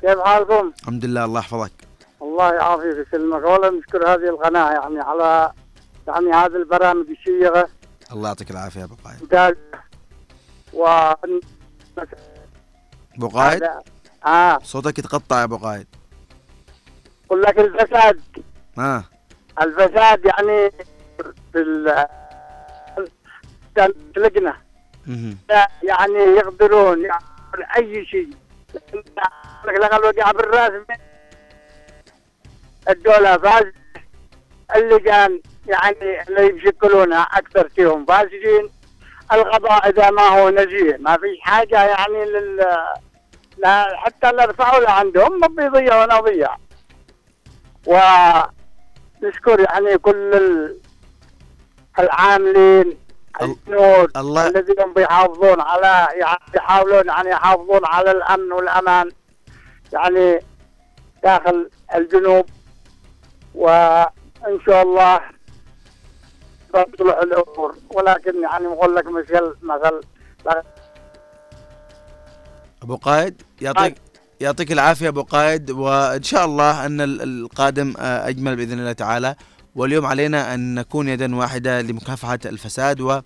كيف حالكم؟ الحمد لله الله يحفظك. الله يعافيك ويسلمك والله نشكر هذه القناة يعني على يعني هذه البرامج الشيقة. الله يعطيك العافية يا أبو قايد. و أبو قايد؟ آه. صوتك يتقطع يا أبو قايد. أقول لك الفساد. ها. الفساد يعني في ال مهم. يعني يقدرون يعملون أي شيء. لك لقد وقع بالرأس. من الدولة فاز. اللجان يعني اللي يشكلونها أكثر فيهم فاسدين القضاء إذا ما هو نزيه ما فيش حاجة يعني لل لا حتى اللي رفعوا له عندهم ما بيضيع ولا ضيع. ونشكر يعني كل ال- العاملين ال- الجنود الله- الذين بيحافظون على يعني يحاولون يعني يحافظون على الأمن والأمان يعني داخل الجنوب. وإن شاء الله تصلح الأمور ولكن يعني بقول لك مثل مثل أبو قايد يعطيك يعطيك العافية أبو قايد وإن شاء الله أن ال- القادم آه، أجمل بإذن الله تعالى. واليوم علينا أن نكون يدا واحدة لمكافحة الفساد و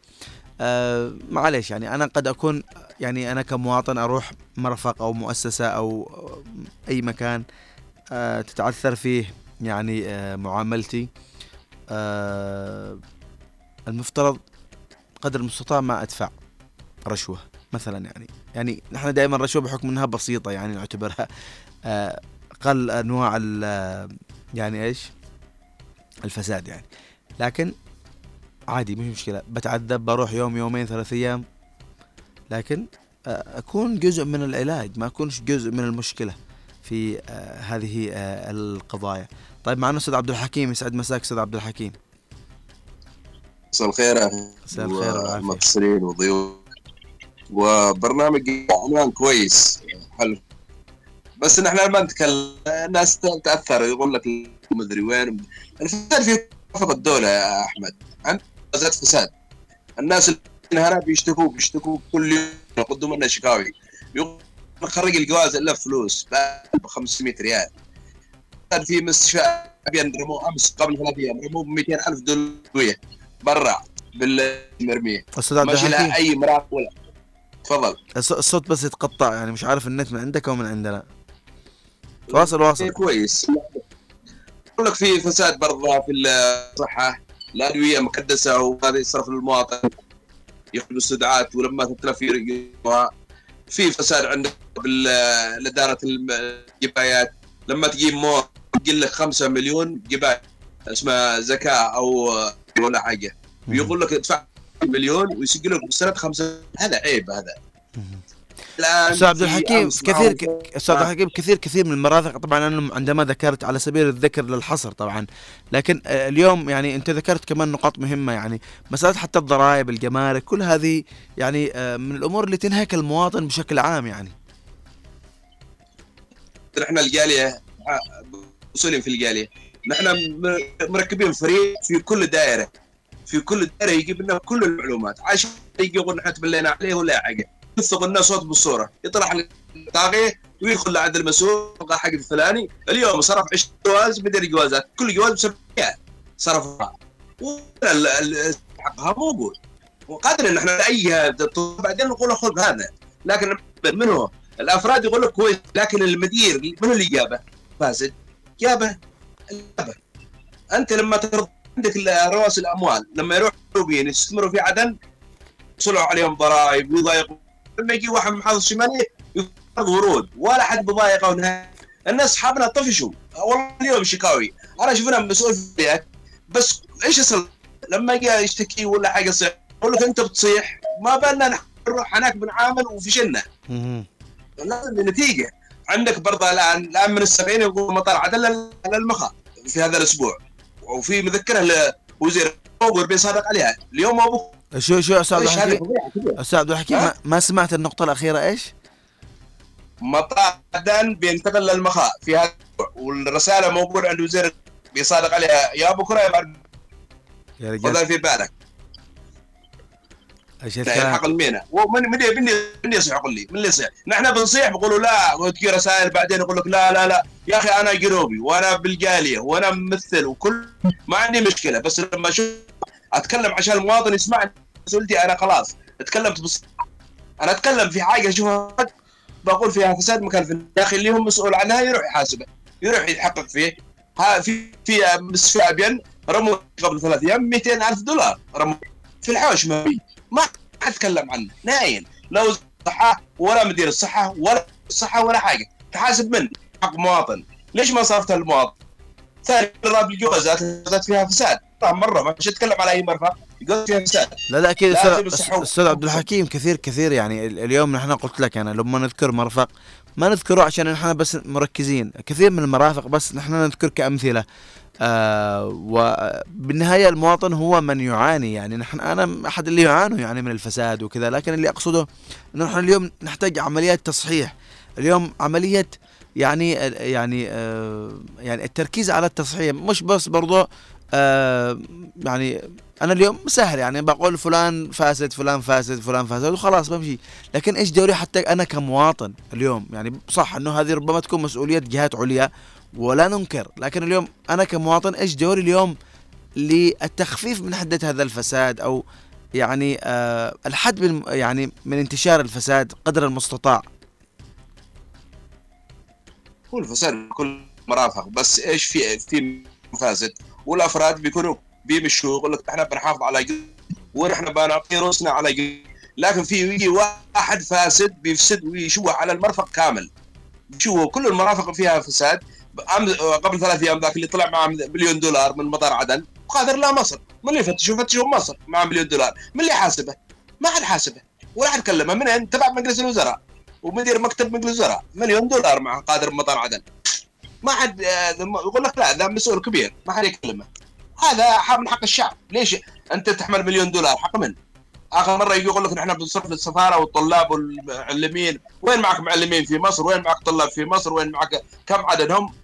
آه، معليش يعني أنا قد أكون يعني أنا كمواطن أروح مرفق أو مؤسسة أو أي مكان آه، تتعثر فيه يعني آه، معاملتي. آه، المفترض قدر المستطاع ما أدفع رشوة مثلا يعني. يعني نحن دائما رشوة بحكم إنها بسيطة يعني نعتبرها. آه، أقل أنواع ال- آه، يعني إيش؟ الفساد يعني. لكن عادي مش مشكلة. بتعذب بروح يوم يومين ثلاث أيام. لكن آه، أكون جزء من العلاج ما أكونش جزء من المشكلة في آه، هذه آه، القضايا. طيب معنا أستاذ عبد الحكيم يسعد مساك أستاذ عبد الحكيم. مساء الخير مساء الخير والمتصلين وضيوف. وبرنامج عنوان كويس. حلو. بس نحن ما نتكلم الناس تأثر يقول لك مدري وين. الفساد في وفق الدولة يا أحمد. عند زاد فساد. الناس اللي هنا بيشتكوا بيشتكوا كل يوم. يقدموا لنا شكاوي. يقول نخرج الجواز إلا فلوس ب 500 ريال. كان في مستشفى ابين رموه أمس قبل ثلاث أيام رموه ب 200000 دولار. برا بالمرميه ماشي لها أي مراقب ولا. تفضل. الص- الصوت بس يتقطع يعني مش عارف النت من عندك أو من عندنا. واصل واصل. إيه كويس. يقول لك في فساد برضه في الصحه الادويه مكدسة وهذا يصرف للمواطن ياخذ استدعاءات ولما تتلف في فساد عندك بالاداره الجبايات. لما تجيب مو تقول لك 5 مليون جباية اسمها زكاة أو ولا حاجة. يقول لك ادفع مليون ويسجل لك بالسنه خمسة. هذا عيب هذا. أستاذ عبد الحكيم كثير أستاذ عبد الحكيم كثير كثير من المرافق طبعا أنا عندما ذكرت على سبيل الذكر للحصر طبعا لكن آه، اليوم يعني أنت ذكرت كمان نقاط مهمة يعني مسألة حتى الضرائب الجمارك كل هذه يعني آه، من الأمور اللي تنهك المواطن بشكل عام يعني. نحن الجالية مسؤولين في الجالية. نحن مركبين فريق في كل دائرة. في كل دائرة يجيب لنا كل المعلومات. عشان يقول نحن تبلينا عليه ولا حاجة. يثق لنا صوت بالصورة. يطرح الطاقية ويدخل لعند المسؤول. حق الفلاني. اليوم صرف 20 جواز بدل جوازات كل جواز ب 700 صرفها وال- ال- حقها موجود وقادر إن إحنا اي بعدين نقول خذ هذا. لكن من هو؟ الأفراد يقول لك كويس. لكن المدير من اللي جابه؟ فاسد. جابه. جابه أنت لما ترضى عندك رؤوس الأموال لما يروحوا الجنوبيين يستثمروا في عدن يصلوا عليهم ضرائب ويضايقوا لما يجي واحد من محافظه الشماليه يفرض ورود. ولا حد بضايقه ونهاية. الناس اصحابنا طفشوا. والله اليوم شكاوي. أنا شفنا مسؤول في بس إيش يصل لما جاء يشتكي ولا حاجة يصيح يقول لك أنت بتصيح. ما بالنا نروح هناك بنعامل وفشلنا. لازم نتيجة. عندك برضه الآن الآن من السبعين يقول مطار عدن لل- للمخا في هذا الأسبوع. وفي مذكرة لوزير بن صادق عليها. اليوم ابو شو شو أستاذ عبد أستاذ عبد الحكيم؟ ما, ما سمعت النقطة الأخيرة إيش؟ مطار عدن بينتقل للمخا في هذا والرسالة موجودة عند وزير بيصادق عليها. يا بكره يا بعد يا رجال. في بالك. يلحق المينا ومن من من من يصيح يقول لي. من اللي يصيح. نحن بنصيح بيقولوا لا وتجي رسائل بعدين يقول لك لا لا لا. يا أخي أنا جنوبي وأنا بالجاليه وأنا ممثل وكل ما عندي مشكلة. بس لما أشوف أتكلم عشان المواطن يسمعني مسؤولتي أنا خلاص. تكلمت بص أنا أتكلم في حاجة اشوفها بقول فيها فساد مكان في أخي اللي هو مسؤول عنها يروح يحاسبه يروح يتحقق فيه. ها في في مستشفى أبين رموا قبل ثلاث أيام 200 ألف دولار رموا في الحوش ما حد تكلم عنه نهائيا لا وزير الصحه ولا مدير الصحه ولا الصحه ولا حاجة. تحاسب من؟ حق مواطن. ليش ما صرفتها للمواطن؟ ثاني راب الجوازات جوازات فيها فساد. مرة ما مش أتكلم على أي فساد. لا لا أكيد أستاذ عبد الحكيم كثير كثير يعني ال- اليوم نحن قلت لك أنا لما نذكر مرفق ما نذكره عشان نحن بس مركزين. كثير من المرافق بس نحن نذكر كأمثلة. آه وبالنهايه المواطن هو من يعاني يعني نحن أنا أحد اللي يعانوا يعني من الفساد وكذا لكن اللي أقصده إنه نحن اليوم نحتاج عمليات تصحيح. اليوم عملية يعني يعني آه يعني التركيز على التصحيح مش بس برضه آه يعني أنا اليوم سهل يعني بقول فلان فاسد فلان فاسد فلان فاسد وخلاص بمشي. لكن إيش دوري حتى أنا كمواطن اليوم؟ يعني صح إنه هذه ربما تكون مسؤولية جهات عليا ولا ننكر لكن اليوم أنا كمواطن إيش دوري اليوم للتخفيف من حدة هذا الفساد أو يعني آه الحد من يعني من انتشار الفساد قدر المستطاع؟ هو الفساد كل مرافق بس إيش في في مفاسد؟ والأفراد بيكونوا بيمشوا يقول لك إحنا بنحافظ على ونحن بنعطي رؤوسنا على جد لكن في يجي واحد فاسد بيفسد ويشوه على المرفق كامل. بيشوه كل المرافق فيها فساد قبل ثلاث أيام ذاك اللي طلع معه مليون دولار من مطار عدن. وقادر لا مصر. من اللي يفتشوا؟ فتشوا مصر مع مليون دولار. من اللي حاسبه ما حد حاسبه. ولا حد كلمه. من تبع مجلس الوزراء. ومدير مكتب مجلس الوزراء. مليون دولار مع قادر مطار عدن. ما حد آه، يقول لك لا ذا مسؤول كبير. ما حد يكلمه. هذا حق من حق الشعب. ليش أنت تحمل مليون دولار؟ حق من؟ آخر مرة يجي يقول لك نحن بنصرف للسفارة والطلاب والمعلمين. وين معك معلمين في مصر؟ وين معك طلاب في مصر؟ وين معك كم عددهم؟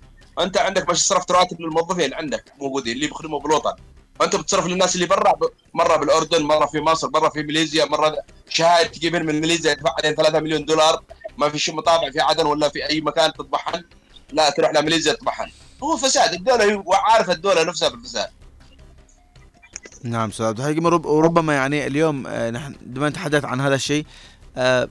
انت عندك باش صرفت رواتب للموظفين عندك موجودين اللي بيخدموا بالوطن. وانت بتصرف للناس اللي برا مرة بالأردن مرة في مصر مرة في ماليزيا مرة شهادة تجيب من ماليزيا يدفع عليهم 3 مليون دولار. ما في شيء مطابع في عدن ولا في أي مكان تطبعهن لا تروح لماليزيا تطبعهن هو فساد الدولة هي عارفه الدولة نفسها بالفساد نعم أستاذ عبد وربما يعني اليوم آه، نحن عندما نتحدث عن هذا الشيء آه،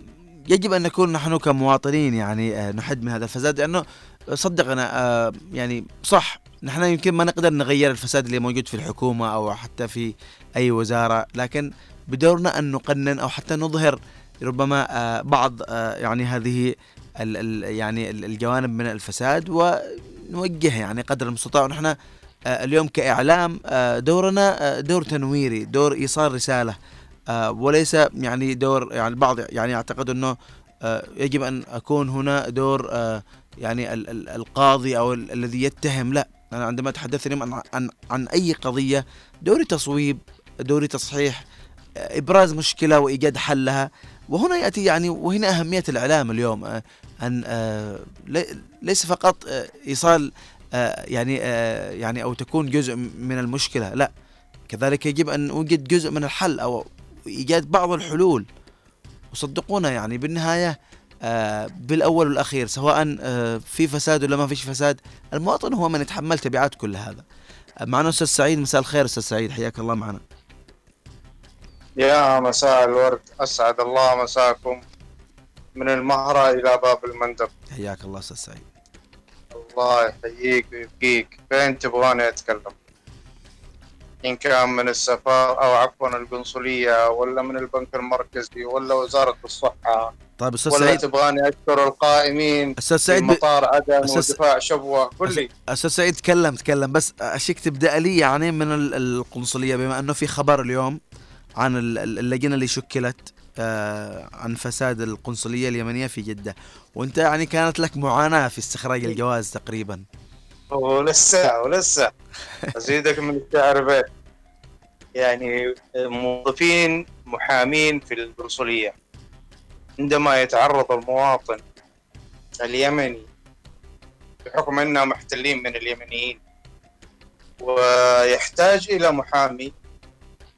يجب أن نكون نحن كمواطنين يعني آه، نحد من هذا الفساد لأنه صدقنا آه، يعني صح. نحن يمكن ما نقدر نغير الفساد اللي موجود في الحكومة أو حتى في أي وزارة لكن بدورنا أن نقنن أو حتى نظهر ربما آه، بعض آه، يعني هذه يعني ال- الجوانب من الفساد ونوجه يعني قدر المستطاع. ونحن اليوم كإعلام آه، دورنا دور تنويري دور إيصال رسالة آه، وليس يعني دور يعني البعض يعني يعتقد آه، يجب أن أكون هنا دور يعني ال- ال- القاضي أو ال- الذي يتهم لا أنا عندما أتحدث اليوم عن, عن, عن أي قضية دوري تصويب دوري تصحيح آه، إبراز مشكلة وإيجاد حلها وهنا يأتي يعني وهنا أهمية الإعلام اليوم آه، أن آه، لي- ليس فقط إيصال يعني يعني أو تكون جزء من المشكلة لا كذلك يجب أن نوجد جزء من الحل أو إيجاد بعض الحلول. وصدقونا يعني بالنهاية آه، بالأول والأخير سواء آه، في فساد ولا ما فيش فساد المواطن هو من يتحمل تبعات كل هذا. آه، معنا أستاذ سعيد مساء الخير أستاذ سعيد حياك الله معنا. يا مساء الورد أسعد الله مساكم من المهرة إلى باب المندب. حياك الله أستاذ سعيد. الله يحييك ويبقيك. فين تبغاني أتكلم؟ إن كان من السفارة أو عفوا القنصلية ولا من البنك المركزي ولا وزارة الصحة طيب أستاذ ولا سعيد. تبغاني أشكر القائمين أستاذ في سعيد. مطار عدن أستاذ- ودفاع شبوة. قل لي. أستاذ سعيد تكلم تكلم. بس أشيك تبدأ لي يعني من ال- القنصلية بما أنه في خبر اليوم عن ال- ال- اللجنة اللي شكلت آه، عن فساد القنصلية اليمنية في جدة. وأنت يعني كانت لك معاناة في استخراج الجواز تقريبا. ولسه ولسه أزيدك من الشعر بيت. يعني موظفين محامين في القنصلية. عندما يتعرض المواطن اليمني بحكم أنهم محتلين من اليمنيين ويحتاج إلى محامي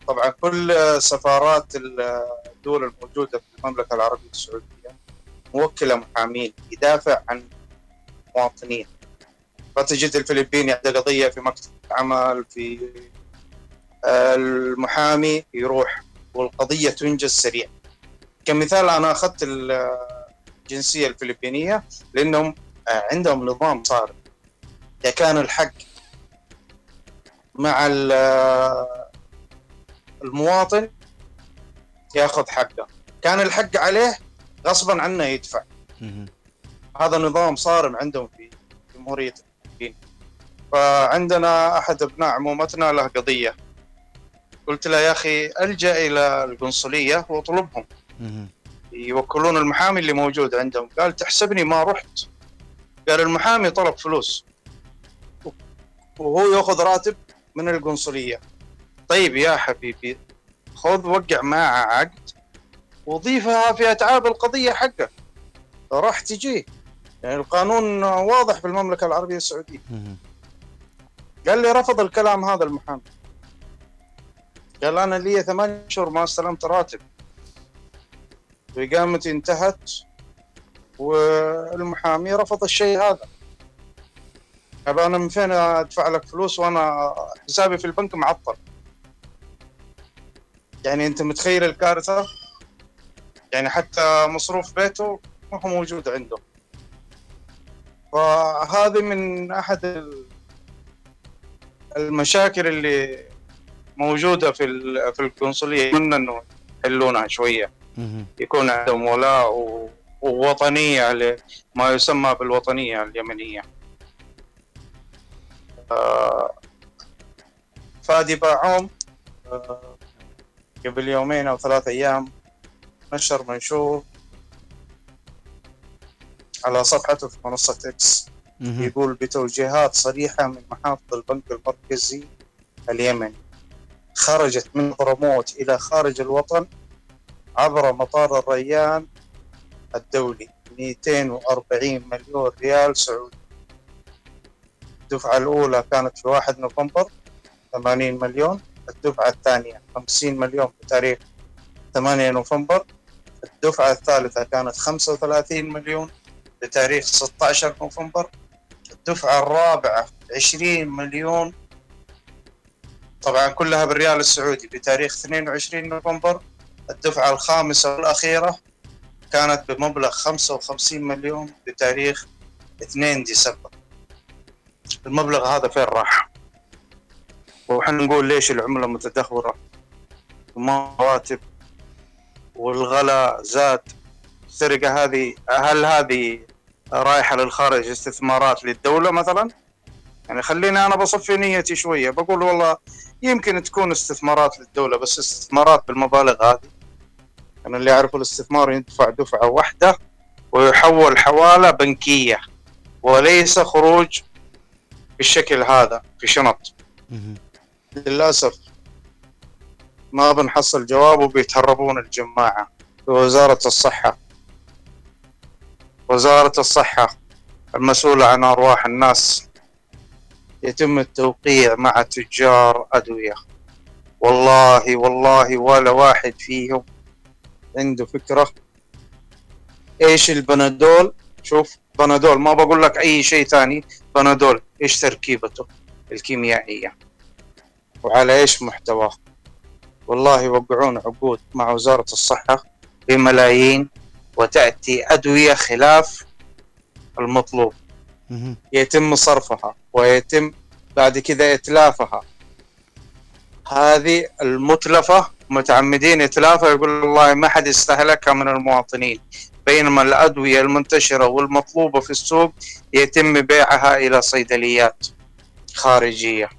طبعا كل سفارات الدول الموجودة في المملكة العربية السعودية موكلة محامين يدافع عن مواطنين فتجد الفلبيني عنده قضيه في مكتب عمل في آه، المحامي يروح والقضية تنجز سريع كمثال أنا أخذت الجنسية الفلبينية لأنهم آه، عندهم نظام صارم إذا كان الحق مع ال- المواطن ياخذ حقه. كان الحق عليه غصبا عنه يدفع. هذا نظام صارم عندهم في جمهورية الفلبين. فعندنا أحد أبناء عمومتنا له قضية. قلت له يا أخي ألجأ إلى القنصلية وأطلبهم. يوكلون المحامي اللي موجود عندهم. قال تحسبني ما رحت. قال المحامي طلب فلوس. وهو ياخذ راتب من القنصلية. طيب يا حبيبي خذ وقع معه عقد وضيفها في أتعاب القضية حقه. راح تجيه يعني القانون واضح في المملكة العربية السعودية. مهم. قال لي رفض الكلام هذا المحامي. قال أنا لي ثمان أشهر ما استلمت راتب. وإقامتي انتهت والمحامي رفض الشيء هذا. طب أنا من فين أدفع لك فلوس وأنا حسابي في البنك معطل؟ يعني أنت متخيل الكارثة؟ يعني حتى مصروف بيته ما هو موجود عنده. فهذه من أحد ال- المشاكل اللي موجودة في في القنصلية. أتمنى إنه يحلونها شوية. يكون عندهم ولاء و- ووطنية ل- ما يسمى بالوطنية اليمنية. آه، فادي باعوم آه، قبل يومين أو ثلاث أيام نشر منشور على صفحته في منصة إكس مهم. يقول بتوجيهات صريحة من محافظ البنك المركزي اليمني. خرجت من حضرموت إلى خارج الوطن عبر مطار الريان الدولي. 240 مليون ريال سعودي. الدفعة الأولى كانت في 1 نوفمبر 80 مليون. الدفعة الثانية 50 مليون بتاريخ 8 نوفمبر. الدفعة الثالثة كانت 35 مليون بتاريخ 16 نوفمبر. الدفعة الرابعة 20 مليون. طبعا كلها بالريال السعودي بتاريخ 22 نوفمبر. الدفعة الخامسة والأخيرة كانت بمبلغ 55 مليون بتاريخ 2 ديسمبر. المبلغ هذا فين راح؟ وحنا نقول ليش العملة متدهورة؟ وما رواتب والغلاء زاد. السرقة هذه هل هذه رايحة للخارج استثمارات للدولة مثلا؟ يعني خليني أنا بصفي نيتي شوية. بقول والله يمكن تكون استثمارات للدولة بس استثمارات بالمبالغ هذه. أنا اللي أعرفه الاستثمار يدفع دفعة واحدة ويحول حوالة بنكية وليس خروج بالشكل هذا في شنط. مهم. للأسف ما بنحصل جواب وبيتهربون الجماعة في وزارة الصحة. وزارة الصحة المسؤولة عن أرواح الناس يتم التوقيع مع تجار أدوية. والله والله ولا واحد فيهم عنده فكرة. إيش البنادول؟ شوف بنادول ما بقول لك أي شيء ثاني. بنادول إيش تركيبته؟ الكيميائية. وعلى إيش محتواه؟ والله يوقعون عقود مع وزارة الصحة بملايين وتأتي أدوية خلاف المطلوب. يتم صرفها ويتم بعد كذا إتلافها. هذه المتلفة متعمدين إتلافها يقول والله ما حد يستهلكها من المواطنين بينما الأدوية المنتشرة والمطلوبة في السوق يتم بيعها إلى صيدليات خارجية.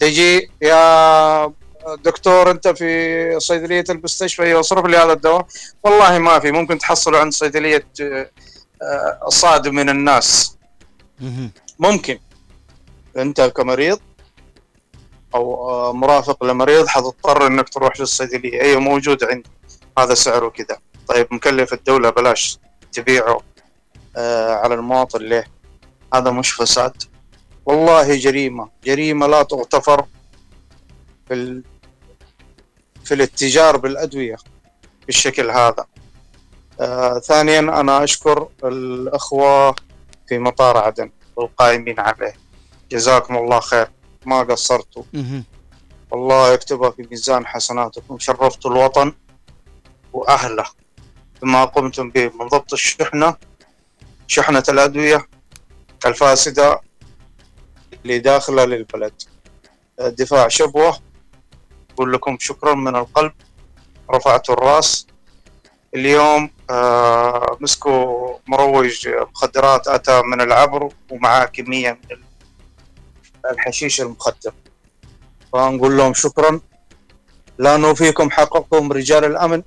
تجي يا دكتور أنت في صيدلية المستشفى يصرف لي هذا الدواء؟ والله ما في ممكن تحصله عند صيدلية آه، صاد من الناس. ممكن. أنت كمريض أو آه، مرافق لمريض حتضطر إنك تروح للصيدلية. أيوه موجود عندي. هذا سعره كذا. طيب مكلف الدولة بلاش تبيعه آه، على المواطن ليه؟ هذا مش فساد. والله جريمة. جريمة لا تغتفر في في الاتجار بالأدوية بالشكل هذا. آه ثانيا أنا أشكر الأخوة في مطار عدن والقائمين عليه. جزاكم الله خير. ما قصرتوا. مهم. والله يكتبها في ميزان حسناتكم. شرفتوا الوطن وأهله. بما قمتم به من ضبط الشحنة شحنة الأدوية الفاسدة اللي داخلة للبلد. دفاع شبوة. أقول لكم شكرا من القلب. رفعتوا الرأس. اليوم آه مسكوا مروج مخدرات أتى من العبر ومعاه كمية من الحشيش المخدر. فنقول لهم شكرا. لا نوفيكم حقكم رجال الأمن.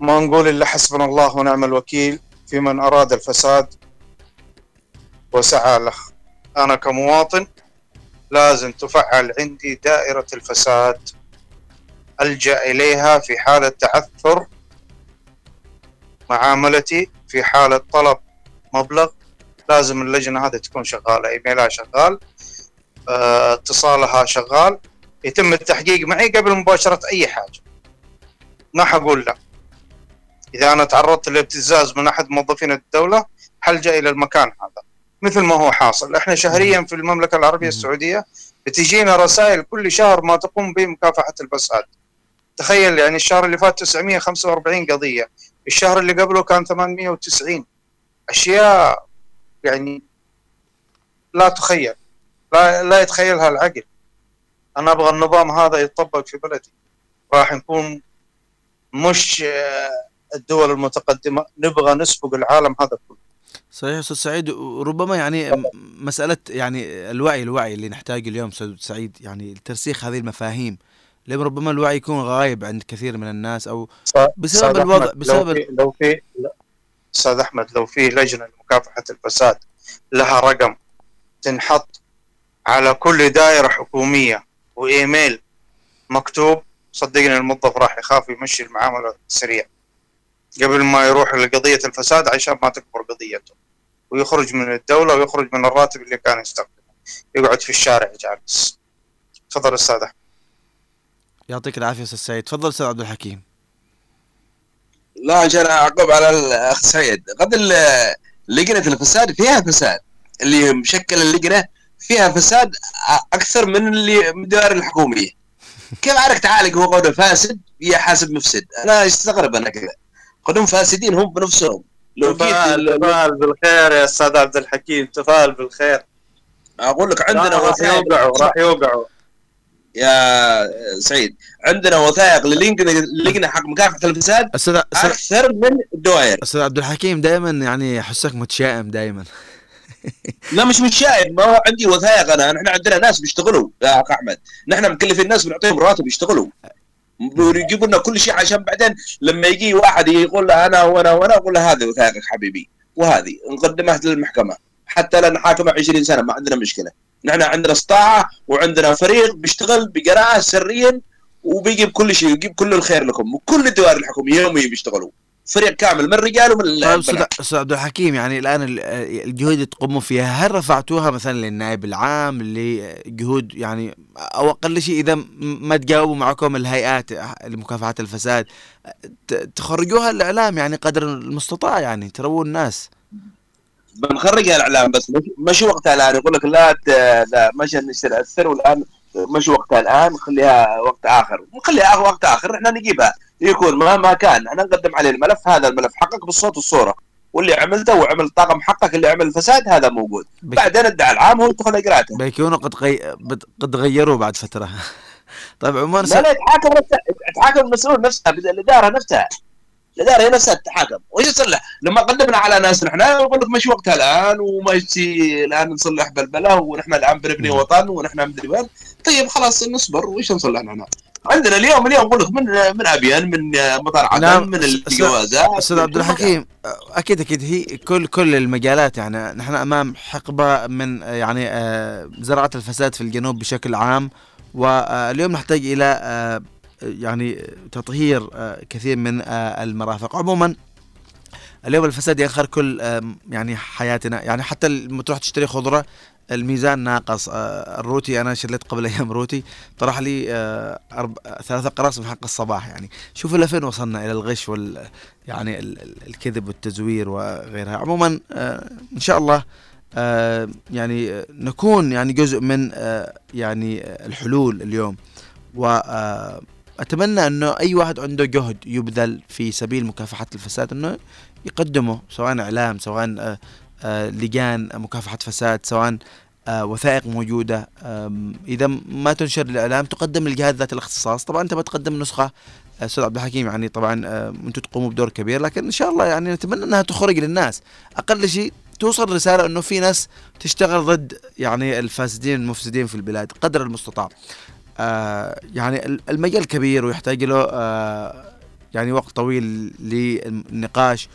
ما نقول إلا حسبنا الله ونعم الوكيل في من أراد الفساد وسعى له. أنا كمواطن لازم تفعل عندي دائرة الفساد. ألجأ إليها في حالة تعثر معاملتي في حالة طلب مبلغ. لازم اللجنة هذه تكون شغالة إيميلها شغال آه، اتصالها شغال يتم التحقيق معي قبل مباشرة أي حاجة. ما حقول لا إذا أنا تعرضت لابتزاز من أحد موظفين الدولة حلجأ إلى المكان هذا؟ مثل ما هو حاصل. إحنا شهريا في المملكة العربية السعودية بتجينا رسائل كل شهر ما تقوم به مكافحة الفساد. تخيل يعني الشهر اللي فات 945 قضية الشهر اللي قبله كان 890 أشياء يعني لا تخيل لا, لا يتخيلها العقل أنا أبغى النظام هذا يتطبق في بلدي. راح نكون مش آه، الدول المتقدمة. نبغى نسبق العالم هذا كله. صحيح أستاذ سعيد. وربما يعني مسألة يعني الوعي الوعي اللي نحتاجه اليوم أستاذ سعيد يعني ترسيخ هذه المفاهيم. لأن ربما الوعي يكون غايب عند كثير من الناس أو بسبب الوضع- بسبب لو في لو في. أستاذ أحمد لو في لجنة لمكافحة الفساد لها رقم تنحط على كل دائرة حكومية وإيميل مكتوب صدقني الموظف راح يخاف يمشي المعاملة سريع قبل ما يروح لقضية الفساد عشان ما تكبر قضيته ويخرج من الدولة ويخرج من الراتب اللي كان يستخدمه. يقعد في الشارع جالس. تفضل أستاذ أحمد. يعطيك العافية أستاذ سعيد. تفضل أستاذ عبد الحكيم. لا عشان أعقب على الأخ سعيد قد لجنه الفساد فيها فساد. اللي مشكل اللجنة فيها فساد أكثر من اللي من الدوائر الحكومية. كيف عارف تعالج هو قوله فاسد يحاسب مفسد. أنا استغرب أنا كذا قدهم فاسدين هم بنفسهم. لو جيت ال- تفائل بالخير يا أستاذ عبد الحكيم تفائل بالخير. أقول لك عندنا راح يوقعوا راح يوقعوا. يا سعيد. عندنا وثائق للجنه حق مكافحة الفساد أستاذ أكثر من الدوائر أستاذ عبد الحكيم دائما يعني احسك متشائم دائما لا مش متشائم. ما هو عندي وثائق أنا. نحن عندنا ناس بيشتغلوا. يا أخ أحمد. نحن مكلفين الناس بنعطيهم راتب يشتغلوا. ويجيبوا لنا كل شيء عشان بعدين لما يجي واحد يقول له أنا وأنا وأنا أقول له هذه وثائقك حبيبي. وهذه. نقدمها للمحكمة. حتى لنا حاكمه 20 سنة. ما عندنا مشكلة. نحن عندنا استطاعه وعندنا فريق بيشتغل بقراءة سريا وبيجيب كل شيء ويجيب كل الخير لكم وكل الدوائر الحكوميه يوميا بيشتغلوا. فريق كامل من الرجال ومن طيب أستاذ عبد الحكيم يعني الآن ال- الجهود اللي تقوموا فيها هل رفعتوها مثلا للنائب العام لجهود يعني أو أقل شيء إذا ما تجاوبوا معكم الهيئات لمكافحه الفساد تخرجوها الإعلام يعني قدر المستطاع يعني ترووا الناس؟ بنخرجها الإعلام بس مش, وقتها الآن. يقول لك لا ت... لا مش نشتري السر والآن مش وقتها الآن نخليها وقت آخر. نخليها وقت آخر إحنا نجيبها. يكون مهما كان. إحنا نقدم عليه الملف هذا الملف حقك بالصوت والصورة. واللي عملته وعمل طاقم حقك اللي عمل الفساد هذا موجود. بك- بعدين الدعاء العام هو يدخل إجراءاته. بيكونوا قد غي... قد غيروا بعد فترة. طيب عموما لا لا يتحاكم يتحاكم المسؤول نفسها الإدارة نفسها. الإدارة هي نفسها تتحاكم. وش يصلح؟ لما قدمنا على ناس نحن يقول لك مش وقتها الآن وما يجي الآن نصلح بلبلة ونحن الآن بنبني وطن ونحن مدري وين. طيب خلاص نصبر. وش نصلح نحن؟ عندنا اليوم اليوم أقول لك من من أبيان من مطار عدن نعم، من الجوازات أستاذ عبد الحكيم أكيد أكيد. هي كل كل المجالات يعني. نحن أمام حقبة من يعني آه، زراعة الفساد في الجنوب بشكل عام. واليوم نحتاج إلى آه، يعني تطهير آه، كثير من آه، المرافق. عموما اليوم الفساد ينخر كل يعني حياتنا. يعني حتى لما تروح تشتري خضرة الميزان ناقص. آه، الروتي أنا شريت قبل أيام روتي طرح لي أرب... ثلاثة قراص من حق الصباح. يعني شوف إلى فين وصلنا إلى الغش وال يعني ال- ال- الكذب والتزوير وغيرها. عموما إن شاء الله يعني نكون يعني جزء من يعني الحلول اليوم. وأتمنى أنه أي واحد عنده جهد يبذل في سبيل مكافحة الفساد أنه يقدمه سواء إعلام سواء آه، آه، لجان مكافحة فساد سواء آه، وثائق موجودة. آم، إذا ما تنشر الإعلام تقدم للجهات ذات الاختصاص. طبعا أنت بتقدم نسخة آه، أستاذ عبد الحكيم يعني طبعا أنتم تقوموا بدور كبير لكن إن شاء الله يعني نتمنى أنها تخرج للناس. أقل شيء توصل رسالة أنه في ناس تشتغل ضد يعني الفاسدين المفسدين في البلاد قدر المستطاع. آه يعني ال- المجال كبير ويحتاج له آه يعني وقت طويل للنقاش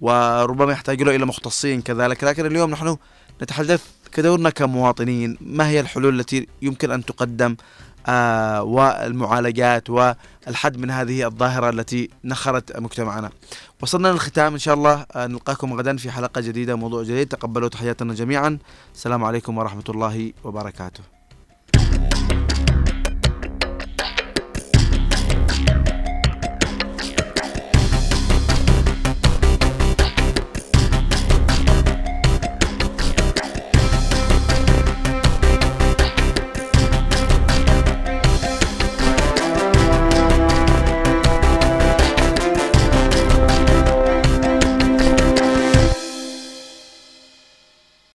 وربما يحتاج له إلى مختصين كذلك. لكن اليوم نحن نتحدث كدورنا كمواطنين ما هي الحلول التي يمكن أن تقدم آه والمعالجات والحد من هذه الظاهرة التي نخرت مجتمعنا؟ وصلنا للختام إن شاء الله. آه نلقاكم غدا في حلقة جديدة موضوع جديد. تقبلوا تحياتنا جميعا. السلام عليكم ورحمة الله وبركاته.